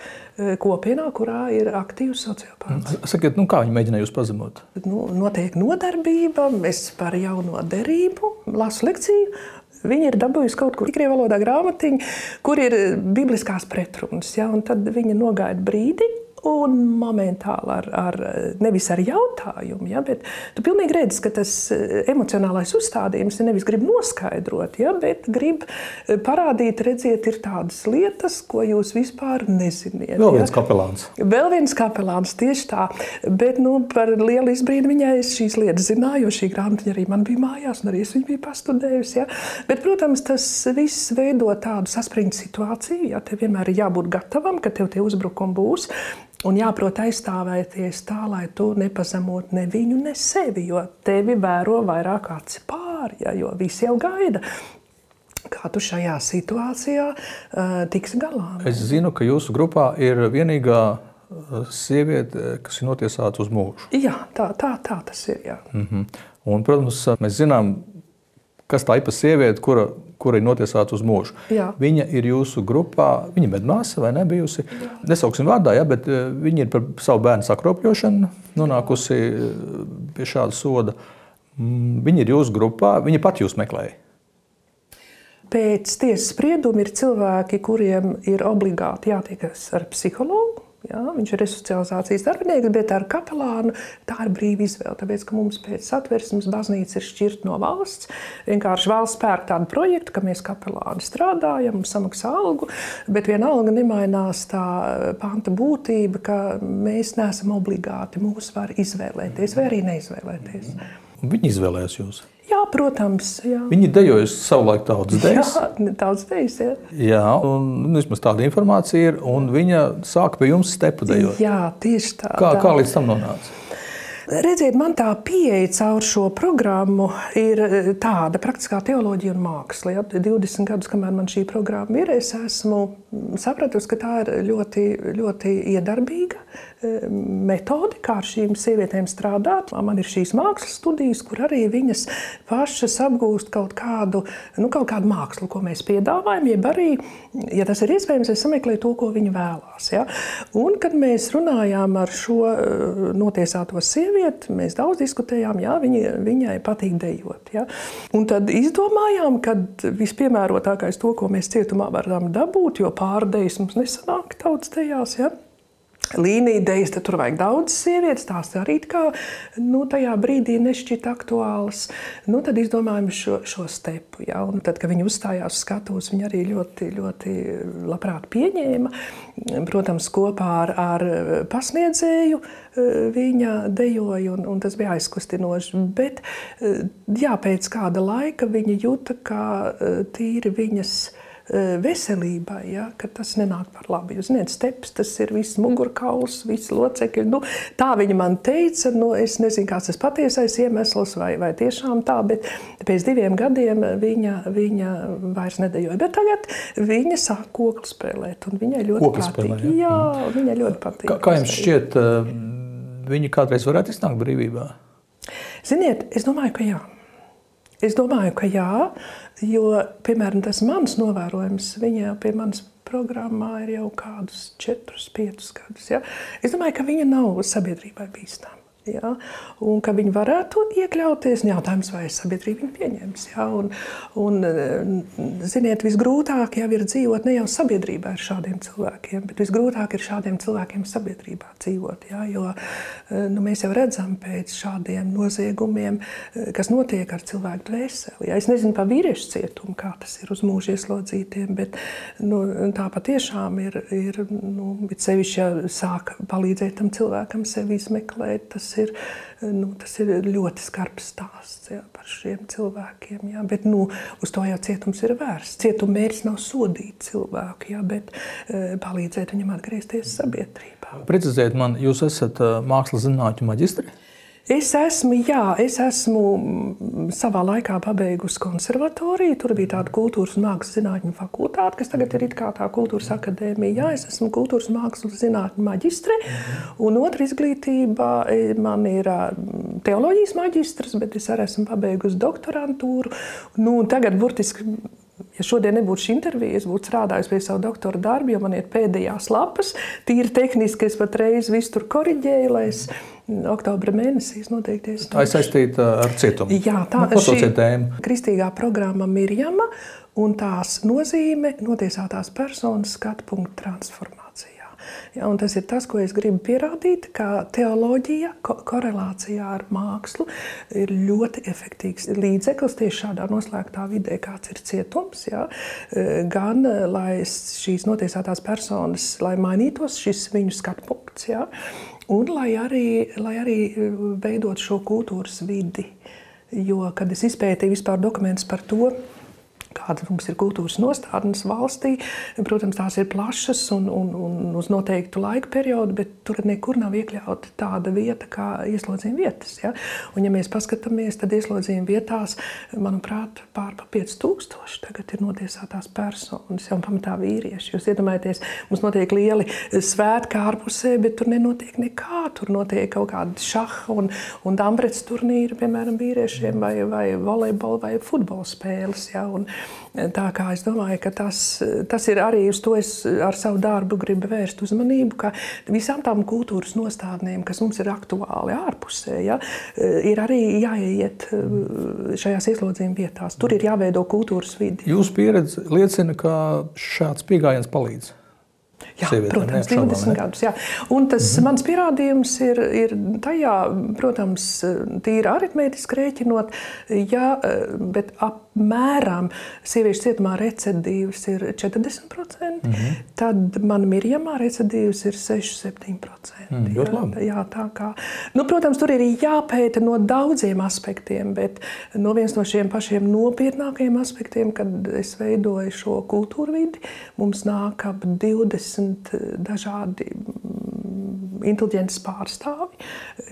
B: kopienā, kurā ir aktīvs sociopāts.
A: Sakiet, nu, kā viņi mēģināja jūs pazemot?
B: Nu, notiek nodarbība, es par jauno derību lasu lekciju. Viņi ir dabūjuši kaut kur tikai valodā grāmatiņu, kur ir bibliskās pretrunas. Ja, tad viņi nogaida brīdi, un momentāli ar, ar nevis ar jautājumu, ja, bet tu pilnīgi redzi, ka tas eh, emocionālais uzstādījums nevis grib noskaidrot, ja, bet grib eh, parādīt, redziet, ir tādas lietas, ko jūs vispār neziniet.
A: Vēl viens ja. kapelāns.
B: Vēl viens kapelāns, tieši tā. Bet nu, par lielu izbrīdu viņai es šīs lietas zināju, jo šī grāmatiņa arī man bija mājās, un arī es viņu biju pastudējusi. Ja. Bet, protams, tas viss veido tādu saspringtu situāciju, ja tev vienmēr ir jābūt gatavam, ka tev tie uzbrukumi būs. Un jāprot aizstāvēties tā, lai tu nepazemot ne viņu, ne sevi, jo tevi vēro vairāk aci pāri. ja, jo visi jau gaida. Kā tu šajā situācijā uh, tiksi galā?
A: Es zinu, ka jūsu grupā ir vienīgā sieviete, kas ir notiesāta uz mūžu.
B: Jā, tā, tā, tā tas ir.
A: Mm -hmm. Un, protams, mēs zinām, kas tā ir par sievieti, kura, kura ir notiesāta uz mūžu. Jā. Viņa ir jūsu grupā, viņa ir medmāsa vai ne bijusi. Jā. Nesauksim vārdā, ja, bet viņa ir par savu bērnu sakropļošanu nonākusi pie šāda soda. Mm, viņa ir jūsu grupā, viņa pat jūs meklēja.
B: Pēc tiesas sprieduma ir cilvēki, kuriem ir obligāti jātiekas ar psihologu. Jā, viņš ir resocializācijas darbinieks, bet ar kapelānu tā ir brīva izvēle. Tāpēc, ka mums pēc satversmes baznīca ir šķirta no valsts. Vienkārši valsts pērk tādu projektu, ka mēs kapelāni strādājam, samaksā algu, bet vienalga nemainās tā panta būtība, ka mēs neesam obligāti. Mūs var izvēlēties vai arī neizvēlēties.
A: Viņi izvēlējās jūs.
B: Jā, protams. Jā.
A: Viņi dejoja savulaik tautas dēļas.
B: Jā, tautas dēļas. Jā,
A: jā un nu, vismaz tāda informācija ir. Un viņa sāka pie jums stepu dejot.
B: Jā, tieši tā.
A: Kā, tā. kā līdz tam nonāca?
B: Redziet, man tā pieeja caur šo programmu ir tāda praktiskā teoloģija un māksla. Ja? 20 gadus, kamēr man šī programma ir, es esmu sapratusi, ka tā ir ļoti, ļoti iedarbīga metodi, kā ar šīm sievietēm strādāt. Man ir šīs mākslas studijas, kur arī viņas pašas apgūst kaut kādu, nu, kaut kādu mākslu, ko mēs piedāvājam, jeb arī, ja tas ir iespējams, es sameklēju to, ko viņa vēlās. Ja? Un, kad mēs runājām ar šo notiesāto sievieti, mēs daudz diskutējām, jā, viņa, viņai patīk dejot. Ja? Un tad izdomājām, ka vispiemērotākais to, ko mēs cietumā varam dabūt, jo pārdejas mums nesanāk tautas dejās. Ja? Līnija dejas, tad tur vajag daudz sievietes. Tās arī kā, nu, tajā brīdī nešķita aktuālas. Nu, tad izdomājām šo, šo stepu. Ja? Un tad, kad viņi uzstājās uz skatuves, viņi arī ļoti, ļoti labprāt pieņēma. Protams, kopā ar, ar pasniedzēju e, viņa dejoja, un, un tas bija aizkustinoši. Bet jā, pēc kāda laika viņa jūta, ka e, tīri viņas Eh, veselībai, ja, ka tas nenāk par labu. Jūs zināt, steps tas ir viss mugurkauls, viss locekļi. Nu, tā viņa man teica, nu, es nezinu, kāds tas patiesais iemesls vai, vai tiešām tā, bet pēc diviem gadiem viņa, viņa vairs nedejoja. Bet tagad viņa sāk koklu spēlēt, un viņai ļoti koklu patīk. Spēlē, jā, jā viņai ļoti patīk.
A: Kā, kā jums šķiet, eh, viņa kādreiz varētu iznākt brīvībā?
B: Ziniet, es domāju, ka jā. Es domāju, ka jā, jo, piemēram, tas mans novērojums, viņa pie manas programmā ir jau kādus 4, 5 gadus. Ja? Es domāju, ka viņa nav sabiedrībai bīstama. Ja? Un ka viņi varētu iekļauties, jautājums, vai sabiedrība viņu pieņems. Ja? Un, un, ziniet, visgrūtāk jau ir dzīvot ne jau sabiedrībā ar šādiem cilvēkiem, bet visgrūtāk ir šādiem cilvēkiem sabiedrībā dzīvot. Ja? Jo nu, mēs jau redzam pēc šādiem noziegumiem, kas notiek ar cilvēku dvēseli. Ja? Es nezinu par vīriešu cietumu, kā tas ir uz mūža ieslodzītiem, bet nu, tā patiešām ir, ir nu, sevišķi, ja sāk palīdzēt tam cilvēkam sevi izmeklēt. Tas ir, nu, tas ir ļoti skarbs stāsts jā, par šiem cilvēkiem. Jā, bet nu, uz to jau cietums ir vērsts. Cietuma mērķis nav sodīt cilvēku, jā, bet e, palīdzēt viņam atgriezties sabiedrībā.
A: Precizēt man, jūs esat e, mākslas zinātņu maģistri?
B: Es esmu, jā, es esmu mm, savā laikā pabeigusi konservatoriju. Tur bija tāda kultūras un mākslas zinātņu fakultāte, kas tagad ir tā kultūras akadēmija. Jā, es esmu kultūras mākslas zinātņu maģistre. Un otra izglītība e, man ir teoloģijas maģistrs, bet es arī esmu pabeigusi doktorantūru. Nu, tagad burtiski Ja šodien nebūtu šī intervija, es būtu strādājis pie sava doktora darba, jo man ir pēdējās lapas. Tīri tehniski es patreiz visu tur korģēju, lai es oktobra mēnesī noteikti.
A: Tā ir saistīta ar cietumu.
B: Jā, tā ir nu, tēma. Kristīgā programma Mirjama un tās nozīme notiesātās personas skatu punktu transformācijā. Ja, tas ir tas, ko es gribu pierādīt, ka teoloģija ko korelācijā ar mākslu ir ļoti efektīvs līdzeklis tieši šādā noslēgtā vidē, kāds ir cietums. Ja, gan lai šīs notiesātās personas, lai mainītos šis viņu skatu punkts. Ja, Un lai arī, lai arī e, veidot šo kultūras vidi. Jo, kad es izpētīju vispār dokumentus par to, kādas mums ir kultūras nostādnes valstī. Protams, tās ir plašas un, un, un uz noteiktu laika periodu, bet tur nekur nav iekļauta tāda vieta kā ieslodzījuma vietas. Ja? Un, ja mēs paskatāmies, tad ieslodzījuma vietās, manuprāt, pār pa 5000 tagad ir notiesātās personas, jau pamatā vīrieši. Jūs iedomājaties, mums notiek lieli svētki ārpusē, bet tur nenotiek nekā. Tur notiek kaut kādi šaha un, un dambrets turnīri, piemēram, vīriešiem vai, vai volejbola vai futbola spēles. Ja? Un, Tā kā es domāju, ka tas, tas ir arī uz to es ar savu darbu gribu vērst uzmanību, ka visām tām kultūras nostādnēm, kas mums ir aktuāli ārpusē, ja, ir arī jāiet šajās ieslodzījuma vietās. Tur ir jāveido kultūras vidi.
A: Jūsu pieredze liecina, ka šāds pieejams palīdz.
B: Jā, protams, 20 gadus. Jā. Un tas mm -hmm. mans pierādījums ir, ir tajā, protams, tīri aritmētiski rēķinot, ja, bet apmēram sieviešu cietumā recidīvs ir 40%, mm -hmm. tad man mirjamā recidīvs ir 6-7%. Mm, jā, jā, tā kā, nu, protams, tur ir jāpēta no daudziem aspektiem, bet no viens no šiem pašiem nopietnākajiem aspektiem, kad es veidoju šo kultūru vidi, mums nāk ap 20 desmit eh, dažādi mm, inteliģentas pārstāvi,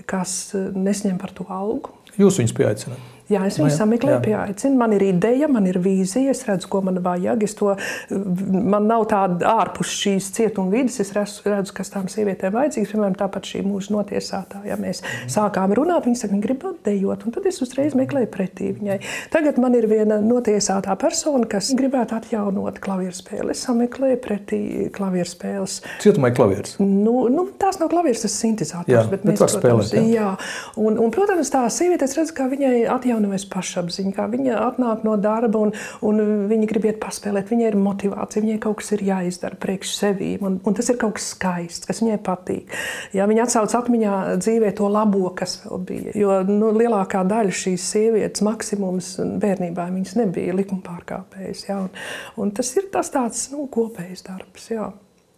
B: kas eh, nesņem par to algu.
A: Jūs viņus pieaicināt?
B: Jā, es viņu sameklēju, pieaicinu. Man ir ideja, man ir vīzija, es redzu, ko man vajag. To, man nav tāda ārpus šīs cietuma vidas, es redzu, kas tām sievietēm vajadzīgs. Piemēram, tāpat šī mūža notiesātā. Ja mēs mm. sākām runāt, viņa saka, viņa grib dejot, un tad es uzreiz meklēju pretī viņai. Tagad man ir viena notiesātā persona, kas gribētu atjaunot klavieru spēli. Es sameklēju pretī klavieru spēles.
A: Cietumā ir klavieres?
B: Nu, nu, tās nav klavieres, tas ir sintēzators.
A: Jā, bet, bet mēs, protams, spēlēt,
B: jā. Jā. Un, un, protams, tā sieviete, es redzu, kā viņai atjaunot atjaunojas pašapziņa. Kā viņa atnāk no darba un, un viņa grib iet paspēlēt. Viņai ir motivācija, viņai kaut kas ir jāizdara priekš sevīm. Un, un tas ir kaut kas skaists, kas viņai patīk. Ja, viņa atsauc atmiņā dzīvē to labo, kas vēl bija. Jo nu, lielākā daļa šīs sievietes, maksimums bērnībā, viņas nebija likuma pārkāpējas. Ja, un, un tas ir tas tāds nu, kopējs darbs. Ja.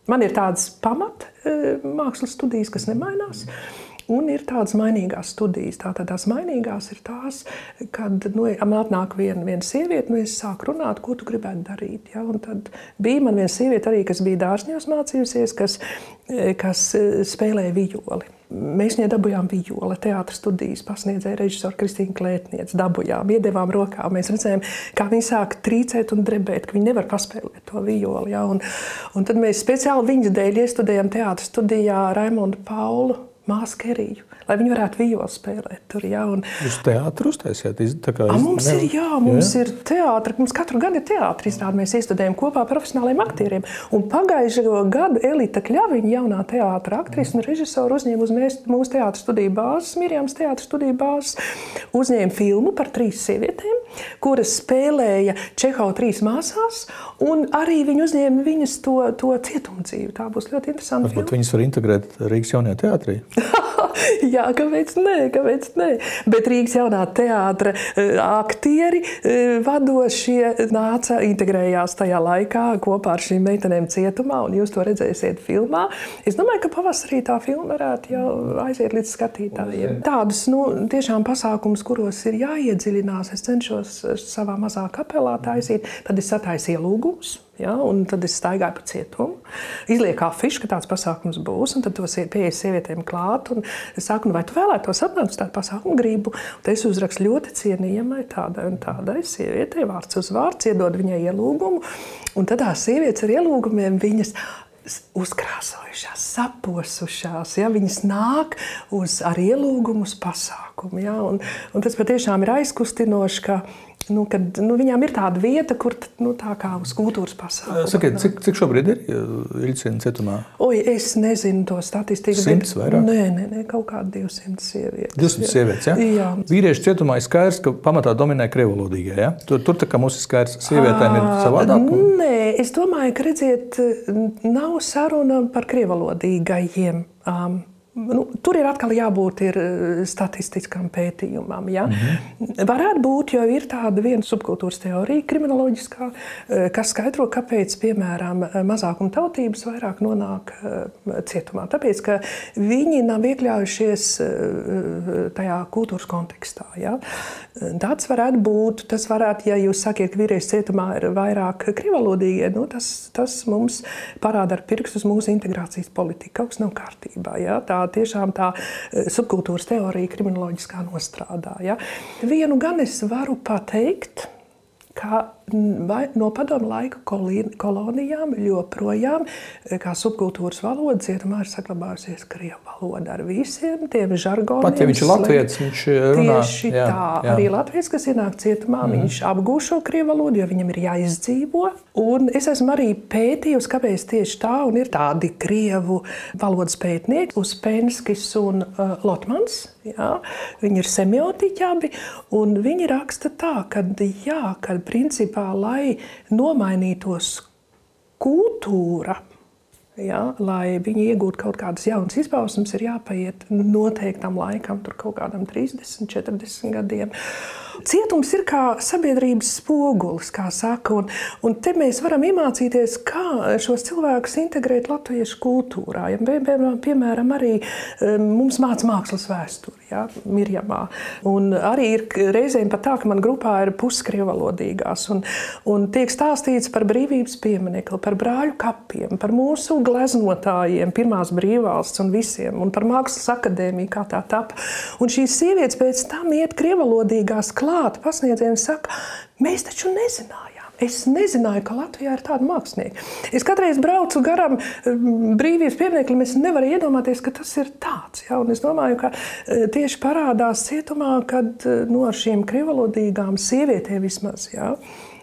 B: Man ir tādas pamat eh, studijas, kas nemainās. Mm. Un ir tādas mainīgās studijas. Tātad tās mainīgās ir tās, kad nu, man atnāk viena, viena sieviete, nu, es sāku runāt, ko tu gribētu darīt. Ja? Un tad bija man viena sieviete, arī, kas bija dārzņos mācījusies, kas, kas eh, spēlēja vijoli. Mēs viņai dabūjām vijoli, teātris studijas pasniedzēja režisora Kristīna Klētniece. Dabūjām, iedevām rokā. Mēs redzējām, kā viņa sāk trīcēt un drebēt, ka viņa nevar paspēlēt to vijoli. Ja? Un, un tad mēs speciāli viņas dēļ iestudējām teātris studijā Raimondu Paulu māsu Keriju, lai viņi varētu vijoli spēlēt tur. Ja, un...
A: Jūs teātris uztaisījāt?
B: A, mums ne... ir, jā, mums jā. ir teātris, mums katru gadu ir teātris izrāde. Mēs iestudējam kopā profesionāliem aktieriem. Un pagājušo gadu Elita Kļaviņa, jaunā teātra aktrise un režisora uzņēma uz mēs, mūsu teātra studiju bāzes, Mirjams teātra studiju bāzes, uzņēma filmu par trīs sievietēm, kuras spēlēja Čehau trīs māsās, un arī viņi uzņēma viņas to, to cietumdzīvi. Tā būs ļoti interesanti.
A: Varbūt viņas var integrēt Rīgas jaunajā teātrī. <laughs>
B: Jā, kāpēc nē, kāpēc nē? Bet Rīgas jaunā teātra eh, aktieri eh, vadošie nāca, integrējās tajā laikā kopā ar šīm meitenēm cietumā, un jūs to redzēsiet filmā. Es domāju, ka pavasarī tā filma varētu jau aiziet līdz skatītājiem. Tādus nu, tiešām pasākumus, kuros ir jāiedziļinās, es cenšos savā mazā kapelā taisīt, tad es sataisu ielūgumus. Ja, un tad es staigāju pa cietumu, izlieku afišu, ka tāds pasākums būs, un tad tos pieeja sievietēm klāt. Es saku, nu, vai tu vēlētos atnākt uz tādu pasākumu? Gribu. Tad es uzrakstu ļoti cienījamai tādai un tādai sievietei, vārds uz vārds, iedod viņai ielūgumu. Un tad tās sievietes ar ielūgumiem viņas uzkrāsojušās, saposušās. Ja, viņas nāk uz, ar ielūgumu uz pasākumu. Ja, un, un tas patiešām ir aizkustinoši, ka nu, kad, nu, viņām ir tāda vieta, kur nu, tā kā uz kultūras pasākumu.
A: Sakiet, cik, cik šobrīd ir Ilcīna cietumā?
B: Oi, es nezinu to statistiku.
A: Simts vairāk?
B: Nē, nē, nē, kaut kādi 200 sievietes.
A: 200 jā. sievietes, ja?
B: jā.
A: Vīriešu cietumā ir skaidrs, ka pamatā dominē krievalodīgie, ja? Tur, tur tā kā mums ir skaidrs, sievietēm ir savādāk?
B: Nē, es domāju, ka, redziet, nav saruna par krievalodīgajiem. Um, Nu, tur ir atkal jābūt ir eh, statistiskam pētījumam. Ja? Mm -hmm. Varētu būt, jo ir tāda viena subkultūras teorija, kriminoloģiskā, eh, kas skaidro, kāpēc, piemēram, mazākuma tautības vairāk nonāk eh, cietumā. Tāpēc, ka viņi nav iekļaujušies tajā kultūras kontekstā. Ja? Tāds varētu būt. Tas varētu, ja jūs sakiet, ka vīrieši cietumā ir vairāk krivalodīgie, nu, tas, tas mums parāda ar pirkstu uz mūsu integrācijas politiku. Kaut kas nav kārtībā. Ja? Tā tiešām tā eh, subkultūras teorija kriminoloģiskā nostrādā. Ja. Vienu gan es varu pateikt, ka no padomu laika kolonijām joprojām eh, kā subkultūras valoda cietumā ir saglabājusies krievu valoda ar visiem tiem žargoniem.
A: Pat ja viņš ir latviečs, viņš eh, runā.
B: Tieši jā, tā, jā. arī latviečs, kas ienāk cietumā, mm. viņš apgūš šo krievu valodu, jo viņam ir jāizdzīvo. Un es esmu arī pētījusi, kāpēc tieši tā, un ir tādi krievu valodas pētnieki, Uspenskis un uh, Lotmans. Jā, viņi ir semiotiķi abi, un viņi raksta tā, ka, jā, ka principā, lai nomainītos kultūra, ja, lai viņi iegūtu kaut kādas jaunas izpausmes, ir jāpaiet noteiktam laikam, tur kaut kādam 30, 40 gadiem. Cietums ir kā sabiedrības spogulis, kā saka, un, un te mēs varam iemācīties, kā šos cilvēkus integrēt latviešu kultūrā. Ja, piemēram, arī mums māca mākslas vēsturi, ja, Mirjamā. Un arī ir reizēm pat tā, ka man grupā ir puskrievalodīgās, un, un tiek stāstīts par brīvības pieminekli, par brāļu kapiem, par mūsu gleznotājiem, pirmās brīvvalsts un visiem, un par mākslas akadēmiju, kā tā tapa. Un šīs sievietes pēc tam iet krievalodīgās klātienes klāt pasniedzējiem saka, mēs taču nezinājām. Es nezināju, ka Latvijā ir tāda mākslinieka. Es katreiz braucu garām brīvības piemineklim, es nevaru iedomāties, ka tas ir tāds. Ja? Un es domāju, ka e, tieši parādās cietumā, kad e, no šīm krivalodīgām sievietēm vismaz. Ja?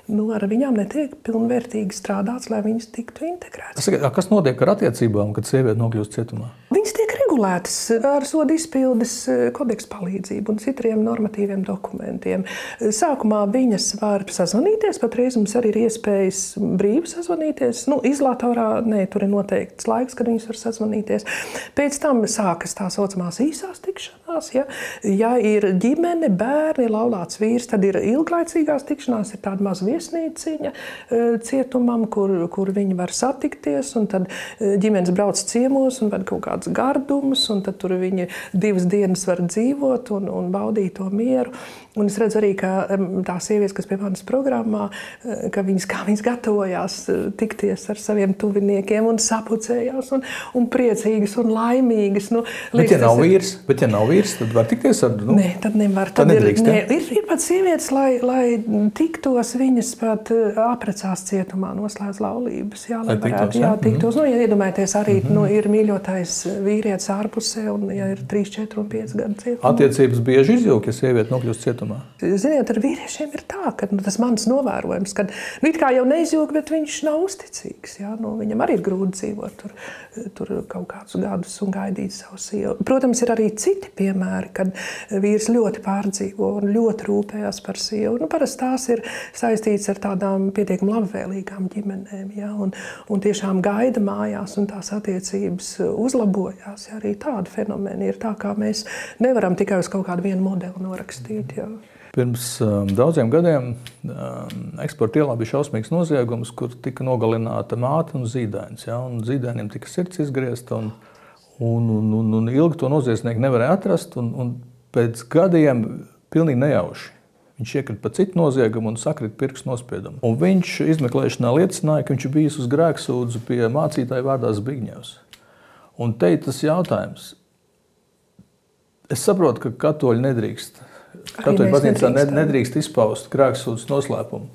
B: nu, ar viņām netiek pilnvērtīgi strādāts, lai viņas tiktu integrētas.
A: Kas notiek ar attiecībām, kad sieviete nokļūst cietumā?
B: Viņas tiek regulētas ar sodu izpildes eh, kodeksu palīdzību un citiem normatīviem dokumentiem. Sākumā viņas var sazvanīties, patreiz mums arī ir iespējas brīvi sazvanīties. Nu, izolatorā nē, tur ir noteikts laiks, kad viņas var sazvanīties. Pēc tam sākas tā saucamās īsās tikšanās. Ja, ja ir ģimene, bērni, laulāts vīrs, tad ir ilglaicīgās tikšanās, ir tāda maza viesnīciņa eh, cietumam, kur, kur viņi var satikties. Tad eh, ģimenes brauc ciemos un ved kaut kādas gardumus, un tad tur viņi divas dienas var dzīvot un, un baudīt to mieru. Un es redzu arī, ka tās sievietes, kas pie manas programmā, eh, ka viņas, viņas gatavojās eh, tikties ar saviem tuviniekiem un sapucējās un, un priecīgas un laimīgas. Nu,
A: bet, ja nav vīrs, bet, ja nav vīrs, tad var tikties ar
B: viņu? Nu, nē, tad nevar. Tad, tad ir, ne, ir, ir pat sievietes, lai, lai tiktos, viņas pat eh, aprecās cietumā, noslēdz laulības. Jā, lai, lai varētu, tiktos, jā, tiktos. Mm nu, ja iedomājieties, arī mm -hmm. nu, ir mīļotais vīrietis ārpusē un ja ir 3, 4 un 5 gadu cietumā.
A: Attiecības bieži izjūg, ja sieviete nokļūst cietumā cietumā?
B: Ziniet, ar vīriešiem ir tā, ka nu, tas mans novērojums, ka nu, jau neizjūg, bet viņš nav uzticīgs. Ja? Nu, viņam arī ir grūti dzīvot tur, tur kaut kādus gadus un gaidīt savu sievu. Protams, ir arī citi piemēri, kad vīrs ļoti pārdzīvo un ļoti rūpējas par sievu. Nu, parasti tās ir saistītas ar tādām pietiekami labvēlīgām ģimenēm. Ja? Un, un tiešām gaida mājās un tās attiecības uzlabojās. Ja? Arī tādi fenomeni ir tā, kā mēs nevaram tikai uz kaut kādu vienu modeli norakstīt. Ja?
A: Pirms um, daudziem gadiem um, eksporta ielā bija šausmīgs noziegums, kur tika nogalināta māte un zīdainis. Ja, un zīdainim tika sirds izgriezta, un, un, un, un, un ilgi to noziedznieku nevarēja atrast. Un, un pēc gadiem pilnīgi nejauši viņš iekrita pa citu noziegumu un sakrita pirkstu nospiedumu. Un viņš izmeklēšanā liecināja, ka viņš ir bijis uz grēksūdzu pie mācītāja vārdā Zbigņevs. Un te ir tas jautājums. Es saprotu, ka katoļi nedrīkst Katoļu baznīcā nedrīkst izpaust grēksūdzes noslēpumu.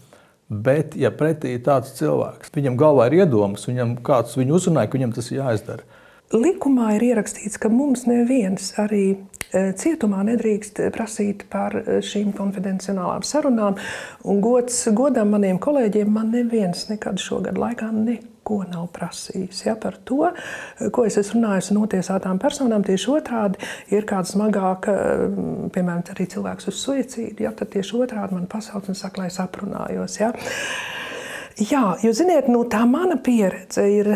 A: Bet, ja pretī ir tāds cilvēks, viņam galvā ir iedomas, viņam kāds viņu uzrunāja, ka viņam tas ir jāizdara.
B: Likumā ir ierakstīts, ka mums neviens arī e, cietumā nedrīkst prasīt par e, šīm konfidencionālām sarunām. Un gods, godam maniem kolēģiem, man neviens nekad šogad laikā neko neko nav prasījis. Ja, par to, ko es esmu runājis ar notiesātām personām, tieši otrādi ir kāda smagāka, piemēram, arī cilvēks uz suicīdu. Ja, tad tieši otrādi man pasauc un saka, lai es aprunājos. Ja. Jā, jo ziniet, nu, tā mana pieredze ir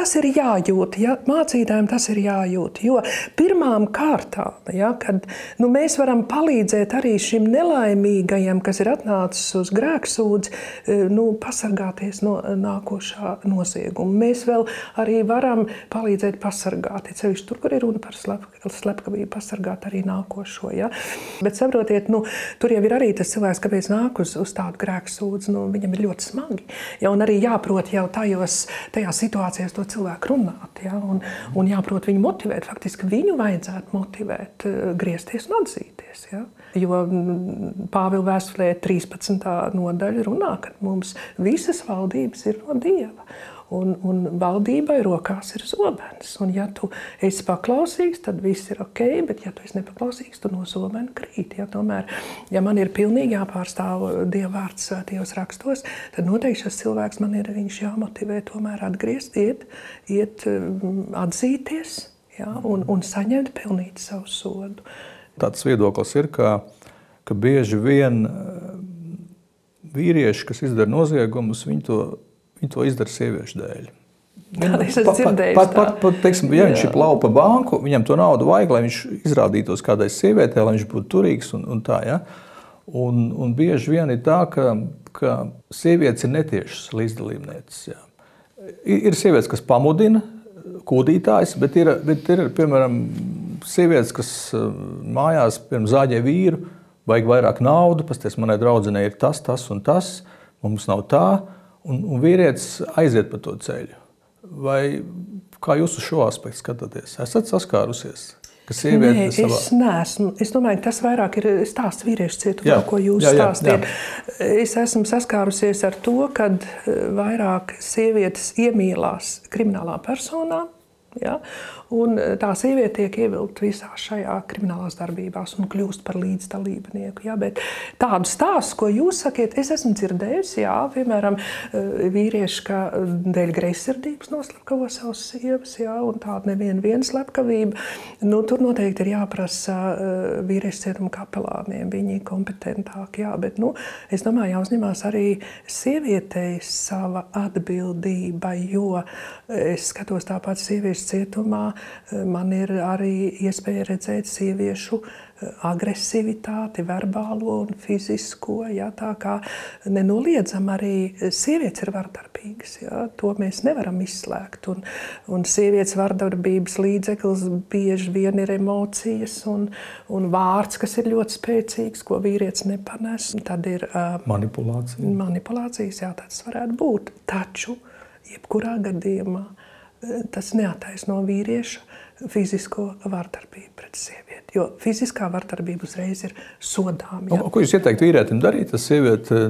B: tas ir jājūt, ja? mācītājiem tas ir jājūt. Jo pirmām kārtām, ja, kad nu, mēs varam palīdzēt arī šim nelaimīgajam, kas ir atnācis uz grēksūdzi, e, nu, pasargāties no nākošā nozieguma. Mēs vēl arī varam palīdzēt pasargāt, ja ceļš tur, kur ir runa par slep, slepkavību, pasargāt arī nākošo. Ja? Bet saprotiet, nu, tur jau ir arī tas cilvēks, kāpēc nāk uz, uz tādu grēksūdzi, nu, viņam ir ļoti smagi. Ja, un arī jāprot jau tajos, tajās situācijās to cilvēku runāt. Ja, un, un jāprot viņu motivēt. Faktiski viņu vajadzētu motivēt, eh, griezties un atzīties. Ja. Jo mm, Pāvila vēstulē 13. nodaļa runā, ka mums visas valdības ir no Dieva. Un, un valdībai rokās ir zobens. Un, ja tu esi paklausīgs, tad viss ir ok, bet, ja tu esi nepaklausīgs, tad no zobena krīt. Ja, tomēr, ja man ir pilnīgi jāpārstāv Dieva vārds svētajos rakstos, tad noteikti šis cilvēks man ir jāmotivē tomēr atgriezt, iet, iet mm, atzīties ja, un, un saņemt pilnīgi savu sodu.
A: Tāds viedoklis ir, ka, ka bieži vien vīrieši, kas izdara noziegumus, viņi to Viņi to izdara sieviešu dēļ.
B: Esmu dzirdējis.
A: Pat, pat, pat, teiksim, ja viņš ir plaupa banku, viņam to naudu vajag, lai viņš izrādītos kādai sievietei, lai viņš būtu turīgs un, un tā. Ja? Un, un bieži vien ir tā, ka, ka sievietes ir netiešas līdzdalībnieces. Ja? Ir, ir sievietes, kas pamudina, kūdītājs, bet ir, bet ir piemēram sievietes, kas eh, mājās pirms zāģē vīru, vajag vairāk naudu, pasties manai draudzenei ir tas, tas un tas, mums nav tā un, un vīrietis aiziet pa to ceļu. Vai kā jūs uz šo aspektu skatāties? Esat saskārusies?
B: Nē, es neesmu. Es domāju, tas vairāk ir stāsts vīriešu cietumā, ko jūs jā, jā, stāstījat. Jā. Es esmu saskārusies ar to, ka eh, vairāk sievietes iemīlās kriminālā personā. Ja? Un e, tā sieviete tiek ievilkta visā šajā kriminālās darbībās un kļūst par līdzdalībnieku. Ja? Bet tādu stāstu, ko jūs sakiet, es esmu dzirdējusi. Jā, piemēram, e, vīrieši, ka e, dēļ greizsirdības noslepkavo savas sievas, jā, un tāda neviena slepkavība. Nu, tur noteikti ir jāprasa vīriešu cietuma kapelāniem, viņi ir kompetentāki. Jā, bet, nu, es domāju, jāuzņemās arī sievietei sava atbildība, jo es skatos tāpat sieviešu cietumā man ir arī iespēja redzēt sieviešu eh, agresivitāti, verbālo un fizisko. Ja, tā kā nenoliedzam arī sievietes ir vardarbīgas. Ja, to mēs nevaram izslēgt. Un, un sievietes vardarbības līdzeklis bieži vien ir emocijas un, un vārds, kas ir ļoti spēcīgs, ko vīrietis nepanes. Tad ir uh,
A: manipulācija.
B: manipulācijas, jā, tas varētu būt. Taču, jebkurā gadījumā, tas neataisno vīrieša fizisko vardarbību pret sievieti. Jo fiziskā vardarbība uzreiz ir sodāma.
A: Ko jūs ieteiktu vīrietim darīt? Tas sieviete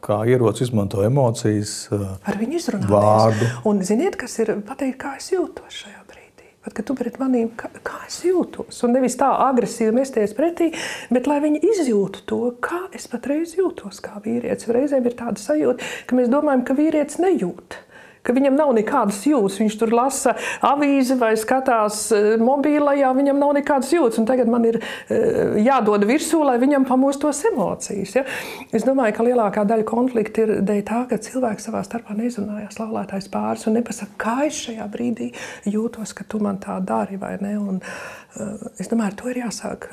A: kā ierocis izmanto emocijas,
B: ar viņu izrunāties. Vārdu. Un ziniet, kas ir pateikt, kā es jūtos šajā brīdī? Pat, kad tu pret manīm, kā, kā es jūtos, un nevis tā agresīvi mesties pretī, bet lai viņi izjūtu to, kā es patreiz jūtos kā vīrietis. Reizēm ir tāda sajūta, ka mēs domājam, ka vīrietis nejūt ka viņam nav nekādas jūtas. Viņš tur lasa avīzi vai skatās eh, mobilajā, viņam nav nekādas jūtas. Tagad man ir eh, jādod virsū, lai viņam pamostos emocijas. Ja? Es domāju, ka lielākā daļa konflikta ir dēļ tā, ka cilvēki savā starpā nezinājas laulātais pāris un nepasaka, kā es šajā brīdī jūtos, ka tu man tā dari vai ne. Un, uh, es domāju, to ir jāsāk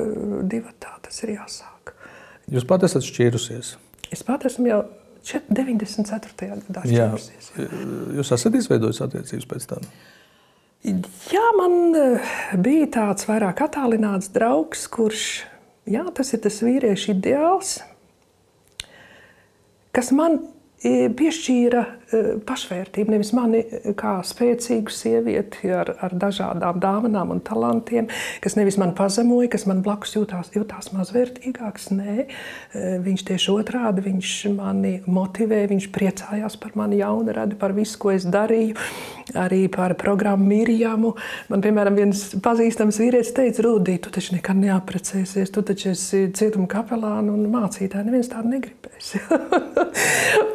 B: divatā, tas ir jāsāk.
A: Jūs pat esat šķīrusies?
B: Es pat esmu jau 94. gadā
A: šķīrusies. Jūs esat izveidojis attiecības pēc tam?
B: Jā, man eh, bija tāds vairāk attālināts draugs, kurš, jā, tas ir tas vīriešu ideāls, kas man piešķīra e, pašvērtību. Nevis mani e, kā spēcīgu sievieti ar, ar dažādām dāvanām un talantiem, kas nevis man pazemoja, kas man blakus jutās, jutās mazvērtīgāks. Nē, e, viņš tieši otrādi viņš mani motivē, viņš priecājās par mani jaunradi, par visu, ko es darīju, arī par programmu Mirjamu. Man, piemēram, viens pazīstams vīrietis teica, Rūdī, tu taču nekad neaprecēsies, tu taču esi cietuma kapelāna un mācītāja, neviens tādu negribēs. <laughs>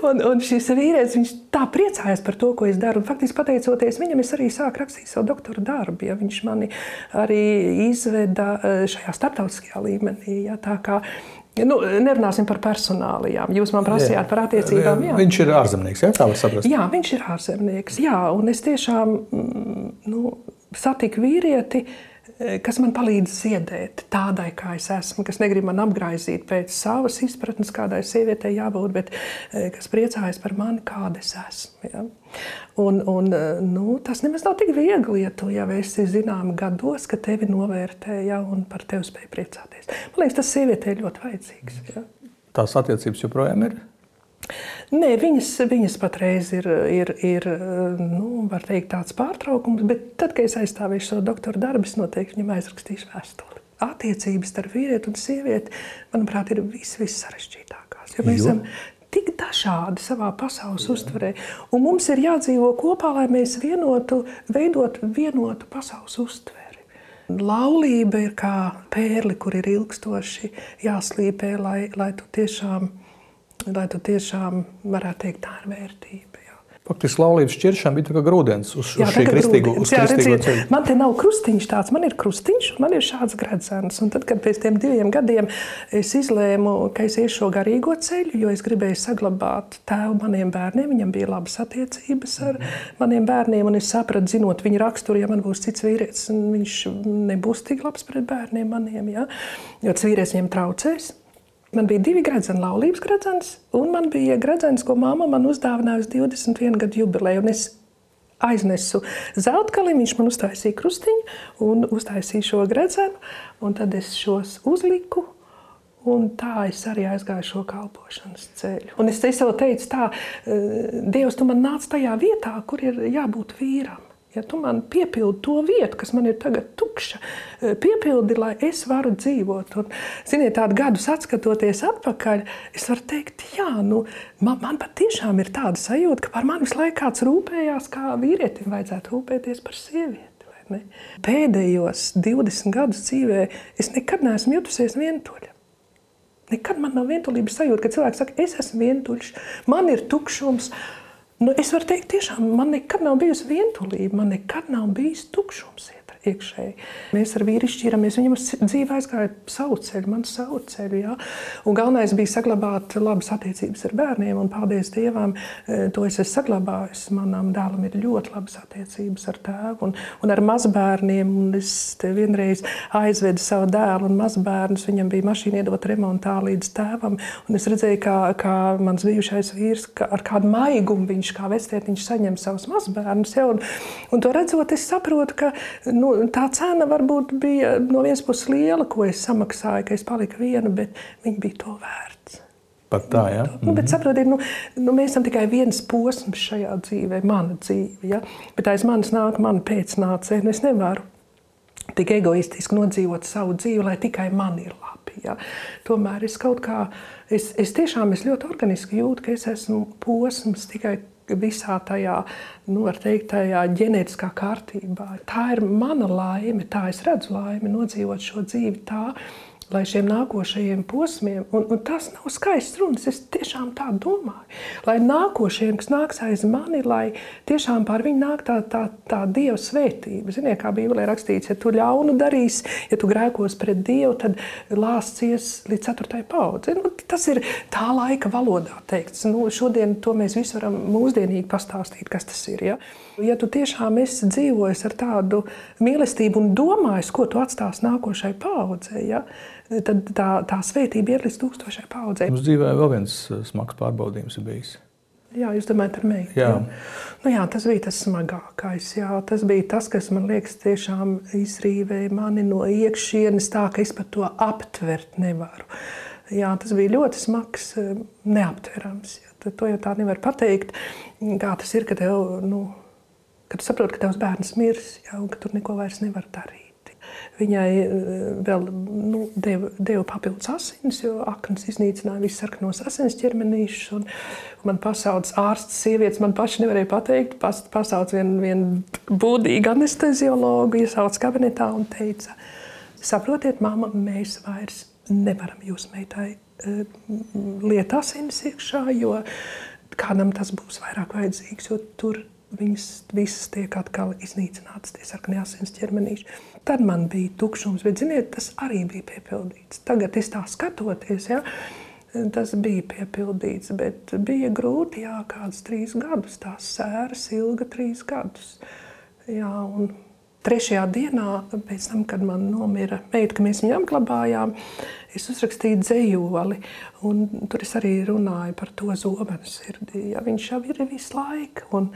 B: Un, un šis vīrietis tā priecājās par to, ko es daru. Un, faktiski, pateicoties viņam, es arī sāku rakstīt savu doktora darbu. Ja, viņš mani arī izveda eh, šajā starptautiskajā līmenī. Ja, Nu, nerunāsim par personālijām. Jūs man prasījāt par attiecībām. Jā.
A: Viņš ir ārzemnieks, jā, tā var saprast.
B: Jā, viņš ir ārzemnieks. Jā, un es tiešām mm, nu, satiku vīrieti, kas man palīdz ziedēt tādai, kā es esmu, kas negrib man apgraizīt pēc savas izpratnes, kādai sievietei jābūt, bet kas priecājas par mani, kāda es esmu. Ja? Un, un, nu, tas nemaz nav tik viegli, ja tu jau esi zināms gados, ka tevi novērtē ja, un par tevi spēj priecāties. Man liekas, tas sievietei ir ļoti vajadzīgs. Ja.
A: Tās attiecības joprojām ir.
B: Nē, viņas, viņas patreiz ir, ir, ir nu, teikt, tāds pārtraukums, bet tad, kad es aizstāvēšu savu doktora darbu, es noteikti viņam aizrakstīšu vēstuli. Attiecības starp vīrieti un sievieti, manuprāt, ir vis, vis sarežģītākās. Jo mēs jo? esam tik dažādi savā pasaules Jā. uztverē, un mums ir jādzīvo kopā, lai mēs vienotu, veidotu vienotu pasaules uztveri. Laulība ir kā pērli, kur ir ilgstoši jāslīpē, lai, lai tu tiešām lai tu tiešām varētu teikt, tā ir vērtība.
A: Faktiski laulības šķiršana bija kā grūdienis uz, jā, uz šī kristīgo, uz jā, kristīgo redziet, ceļu.
B: Man te nav krustiņš tāds, man ir krustiņš un man ir šāds gredzens. Un tad, kad pēc tiem diviem gadiem es izlēmu, ka es iešu šo garīgo ceļu, jo es gribēju saglabāt tēvu maniem bērniem, viņam bija labas attiecības ar maniem bērniem, un es sapratu, zinot viņa raksturu, ja man būs cits vīrietis, viņš nebūs tik labs pret bērniem maniem, ja? jo tas vīrietis viņiem traucēs. Man bija divi gradzeni, laulības gradzens, un man bija gradzens, ko mamma man uzdāvināja uz 21 gadu jubileju. Es aiznesu zeltkalim, viņš man uztaisīja krustiņu un uztaisīja šo gradzenu, un tad es šos uzliku. Un tā es arī aizgāju šo kalpošanas ceļu. Un es, es tev teicu, tā, Dievs, tu man nāc tajā vietā, kur ir jābūt vīram. Ja tu man piepildi to vietu, kas man ir tagad tukša, e, piepildi, lai es varu dzīvot. Un, ziniet, tādu gadus atskatoties atpakaļ, es varu teikt, jā, nu, man, man patiešām ir tāda sajūta, ka par mani visu laiku kāds rūpējās, kā vīrietim vajadzētu rūpēties par sievieti. Pēdējos 20 gadus dzīvē es nekad neesmu jutusies vientuļa. Nekad man nav vientulības sajūta, ka cilvēks saka, es esmu vientuļš, man ir tukšums. Nu, es varu teikt, tiešām man nekad nav bijusi vientulība, man nekad nav bijis tukšums iekšēji. Mēs ar vīru šķīramies, viņam dzīve aizgāja savu ceļu, man savu ceļu. Jā. Un galvenais bija saglabāt labas attiecības ar bērniem, un paldies Dievam, e, to es esmu saglabājis. Manam dēlam ir ļoti labas attiecības ar tēvu un, un ar mazbērniem. Un es vienreiz aizvedu savu dēlu un mazbērnus, viņam bija mašīna iedot remontā līdz tēvam, un es redzēju, kā, kā mans bijušais vīrs, kā ar kādu maigumu viņš kā vectētiņš saņem savus mazbērnus. Ja, un, un to redzot, es saprotu, ka nu, tā cena varbūt bija no vienas puses liela, ko es samaksāju, ka es paliku viena, bet viņa bija to vērts.
A: Pat tā, ja?
B: Nu, bet, saprotiet, nu, nu, mēs esam tikai viens posms šajā dzīvē, mana dzīve. Ja? Bet aiz manis nāk mana pēcnācēja, un es nevaru tik egoistiski nodzīvot savu dzīvi, lai tikai man ir labi. Ja? Tomēr es kaut kā, es, es tiešām es ļoti organiski jūtu, ka es esmu posms tikai visā tajā, nu, teikt, tajā ģenētiskā kārtībā. Tā ir mana laime, tā es redzu laimi, nodzīvot šo dzīvi tā, lai šiem nākošajiem posmiem, un, un tas nav skaists runas, es tiešām tā domāju, lai nākošajiem, kas nāks aiz mani, lai tiešām pār viņu nāk tā, tā, tā Dieva svētība. Ziniet, kā Bībelē rakstīts, ja tu ļaunu darīsi, ja tu grēkos pret Dievu, tad lāsties līdz ceturtajai paudzei. Nu, tas ir tā laika valodā teikts. Nu, šodien to mēs visi varam mūsdienīgi pastāstīt, kas tas ir. Ja, ja tu tiešām esi dzīvojis ar tādu mīlestību un domājis, ko tu atstāsi nākošai paudzei, ja, tad tā, tā svētība ir līdz tūkstošai paudzei.
A: Mums dzīvē vēl viens eh, smags pārbaudījums ir bijis.
B: Jā, jūs domājat par meitu. Jā. Jā. Nu, jā, tas bija tas smagākais. Jā. Tas bija tas, kas man liekas, tiešām izrīvēja mani no iekšienes, tā ka es pat to aptvert nevaru. Jā, tas bija ļoti smags, eh, neaptverams. Jā. To jau tā nevar pateikt. Kā tas ir, ka tev, nu, kad tu saproti, ka tavs bērns mirs, jā, un ka tur neko vairs nevar darīt. Viņai eh, vēl nu, deva, deva papildus asinis, jo aknas iznīcināja visas sarkanos asins ķermenīšus. Man pasauc ārsts, sievietes, man paši nevarēja pateikt. Pas, pasauc vienu vien būdīgu anesteziologu, iesauc kabinetā un teica, saprotiet, mamma, mēs vairs nevaram jūs meitai uh, liet asinis iekšā, jo kādam tas būs vairāk vajadzīgs, jo tur viņas visas tiek atkal iznīcinātas, tie sarkanie asins ķermenīši. Tad man bija tukšums, bet, ziniet, tas arī bija piepildīts. Tagad es tā skatoties, ja, tas bija piepildīts, bet bija grūti, jā, kāds trīs gadus, tās sēras ilga trīs gadus. Jā, un trešajā dienā, pēc tam, kad man nomira meita, ka mēs viņu apglabājām, es uzrakstīju dzējoli. Tur es arī runāju par to zobenu sirdī. Ja, viņš jau ir visu laiku. Un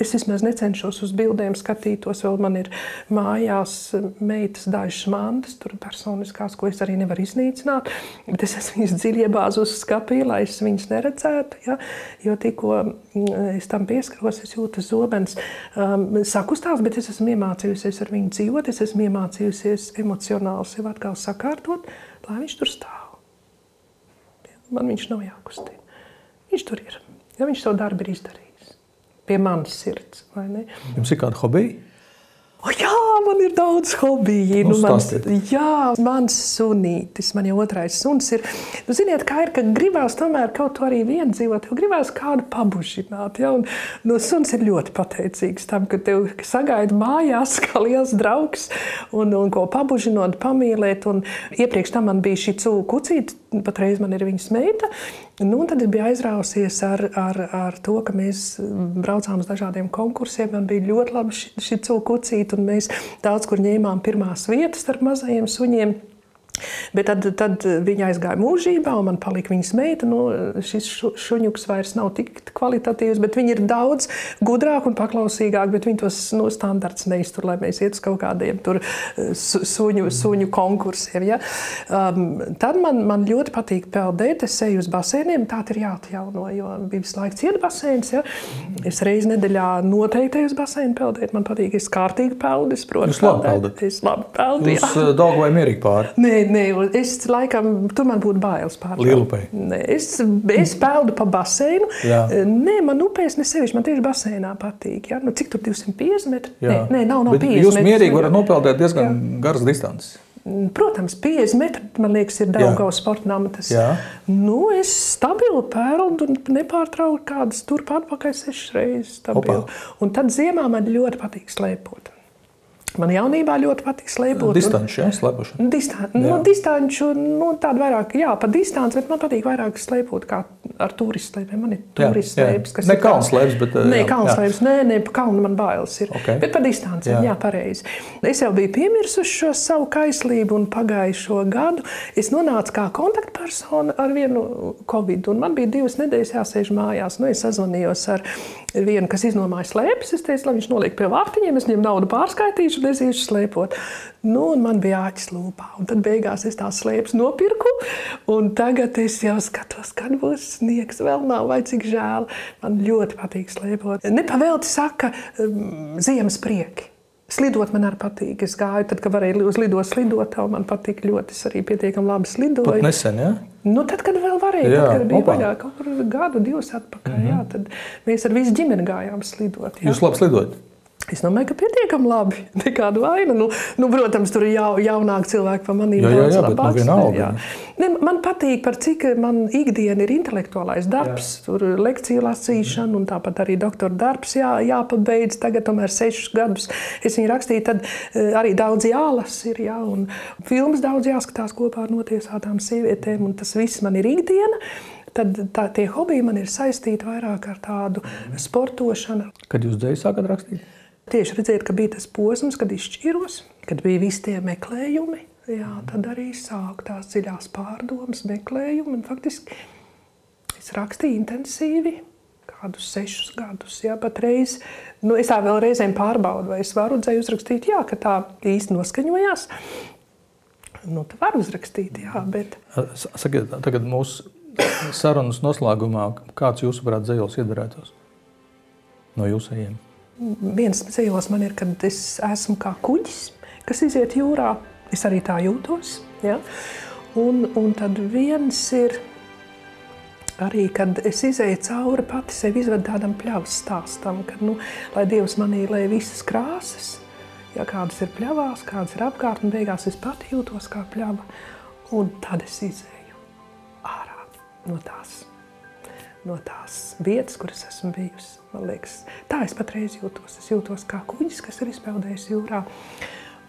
B: es vismaz necenšos uz bildēm skatītos. Vēl man ir mājās meitas dažas mantas, tur personiskās, ko es arī nevaru iznīcināt. Bet es esmu viņas dziļi iebāzu uz skapī, lai es viņas neredzētu. Ja, jo tikko mm, es tam pieskaros, es jūtu zobens um, sakustās, bet es esmu iemācījusies ar viņu dzīvot. Es esmu iemācījusies emocionāli sev atkal sakārtot lai viņš tur stāv. Man viņš nav jākustina. Viņš tur ir. Ja viņš savu darbu ir izdarījis. Pie manas sirds.
A: Jums ir kāda hobija?
B: O, jā, man ir daudz hobiju.
A: Nu,
B: nu, mans, jā, mans sunītis, man jau otrais suns ir. Nu, ziniet, kā ir, ka gribās tomēr kaut ko arī vien dzīvot, jo gribās kādu pabužināt. Ja? Un, nu, suns ir ļoti pateicīgs tam, ka tev sagaida mājās kā liels draugs un, un ko pabužinot, pamīlēt. Un iepriekš tam man bija šī cūku kucīte, patreiz man ir viņas meita. Nu, tad es biju aizrausies ar, ar, ar to, ka mēs braucām uz dažādiem konkursiem. Man bija ļoti labi šī cūkucīte, un mēs daudz kur ņēmām pirmās vietas starp mazajiem suņiem. Bet tad, tad viņa aizgāja mūžībā, un man palika viņas meita. Nu, šis šuņuks vairs nav tik kvalitatīvs, bet viņi ir daudz gudrāki un paklausīgāki. Bet viņi tos no standarts neiztur, lai mēs ietu uz kaut kādiem tur eh, suņu, suņu konkursiem. Ja? Um, tad man, man ļoti patīk peldēt. Es eju uz basēniem, tā ir jāatjauno, jo bija visu laiku cieta basēns. Ja? Es reizi nedēļā noteikti eju uz basēnu peldēt. Man patīk, es kārtīgi peldu. Es, protams,
A: labi peldat?
B: Es labi peldu.
A: Jūs uh, daudz vai mierīgi pāri?
B: Nē, nē, es laikam, tur man būtu bailes pār
A: Lielupei.
B: Es, es peldu pa baseinu. Jā. Nē, man upēs nesevišķi, man tieši baseinā patīk. Ja? Nu, cik tur 250 metri? Nē, nē, nav, nav
A: Bet
B: 50
A: Jūs mierīgi varat nopeldēt diezgan jā. garas distances.
B: Protams, 50 metri, man liekas, ir Daugavas sporta namatas. Nu, es stabili peldu un nepārtraukti kādas turp atpakaļ sešas reizes. Un tad ziemā man ļoti patīk slēpot. Man jaunībā ļoti patīk slēpot.
A: Distanču, jā, slēpošana.
B: Distan, nu, distanču, nu, tādu vairāk, jā, pa distanci, bet man patīk vairāk slēpot kā ar turistu slēpēm. Man ir turistu slēpes,
A: kas ne ir. Ne kalns slēpes, bet.
B: Nē, kalns slēpes, nē, nē, pa kalnu man bailes ir. Okay. Bet pa distanci, jā, jā pareizi. Es jau biju piemirsuši šo savu kaislību un pagājušo gadu. Es nonācu kā kontaktpersona ar vienu covid, un man bija divas nedēļas jāsēž mājās. Nu, es sazvanījos ar vienu, kas iznomāja slēpes. Es teicu, lai viņš noliek pie vārtiņiem, es viņam naudu pārskaitīšu neziešu slēpot. Nu, man bija āķis lūpā. Un tad beigās es tās slēpes nopirku. Un tagad es jau skatos, kad būs sniegs. Vēl nav, vai cik žēl. Man ļoti patīk slēpot. Nepavēlti saka, um, ziemas prieki. Slidot man arī patīk. Es gāju, tad, kad varēju uzlidot slidotāju, man patīk ļoti. Es arī pietiekami labi slidoju.
A: Pat nesen, ja?
B: Nu, tad, kad vēl varēja, jā, tad, kad bija vaļā kaut kur gadu, divus atpakaļ, mm -hmm. jā, tad mēs ar visu ģimeni gājām slidot. Jā.
A: Jūs labi slidojat?
B: Es domāju, ka pietiekami labi. <laughs> Nekāda vaina. Nu, nu, protams, tur ir jau, jaunāki cilvēki par maniem.
A: Jā bet nu. Jā.
B: Ne, man patīk, par cik man ikdiena ir intelektuālais darbs, jā. tur lekciju lasīšana un tāpat arī doktora darbs jā, jāpabeidz. Tagad tomēr sešus gadus es viņu rakstīju, tad e, arī daudz jālas ir, jā, un filmas daudz jāskatās kopā ar notiesātām sievietēm, un tas viss man ir ikdiena tad tā, tie hobiji man ir saistīti vairāk ar tādu sportošanu.
A: Kad jūs dzēju sākat rakstīt?
B: Tieši redzēt, ka bija tas posms, kad izšķiros, kad bija visi tie meklējumi. Jā, tad arī sākās tās dziļās pārdomas, meklējumi. Faktiski es rakstīju intensīvi, kādus sešus gadus. Jā, patreiz, nu, es tā vēl reizēm pārbaudu, vai es varu dzēju uzrakstīt, jā, ka tā īsti noskaņojās. Nu, tā var uzrakstīt, jā, bet.
A: Sakiet, tagad mūsu sarunas noslēgumā, kāds jūsuprāt dzējos iedarētos no jūsējiem?
B: Viens ceļos man ir, kad es esmu kā kuģis, kas iziet jūrā. Es arī tā jūtos. Ja? Un, un tad viens ir arī, kad es izēju cauri pati sev izvedu tādam pļavas stāstam, kad, nu, lai Dievs manī lai visas krāsas, ja kādas ir pļavās, kādas ir apkārt, un beigās es pati jūtos kā pļava, un tad es izēju ārā no tās. no tās vietas, kuras esmu bijusi. Man liekas, tā es patreiz jūtos. Es jūtos kā kuģis, kas ir izpeldējis jūrā,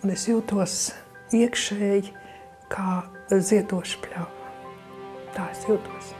B: un es jūtos iekšēji kā ziedoša pļāva. Tā es jūtos.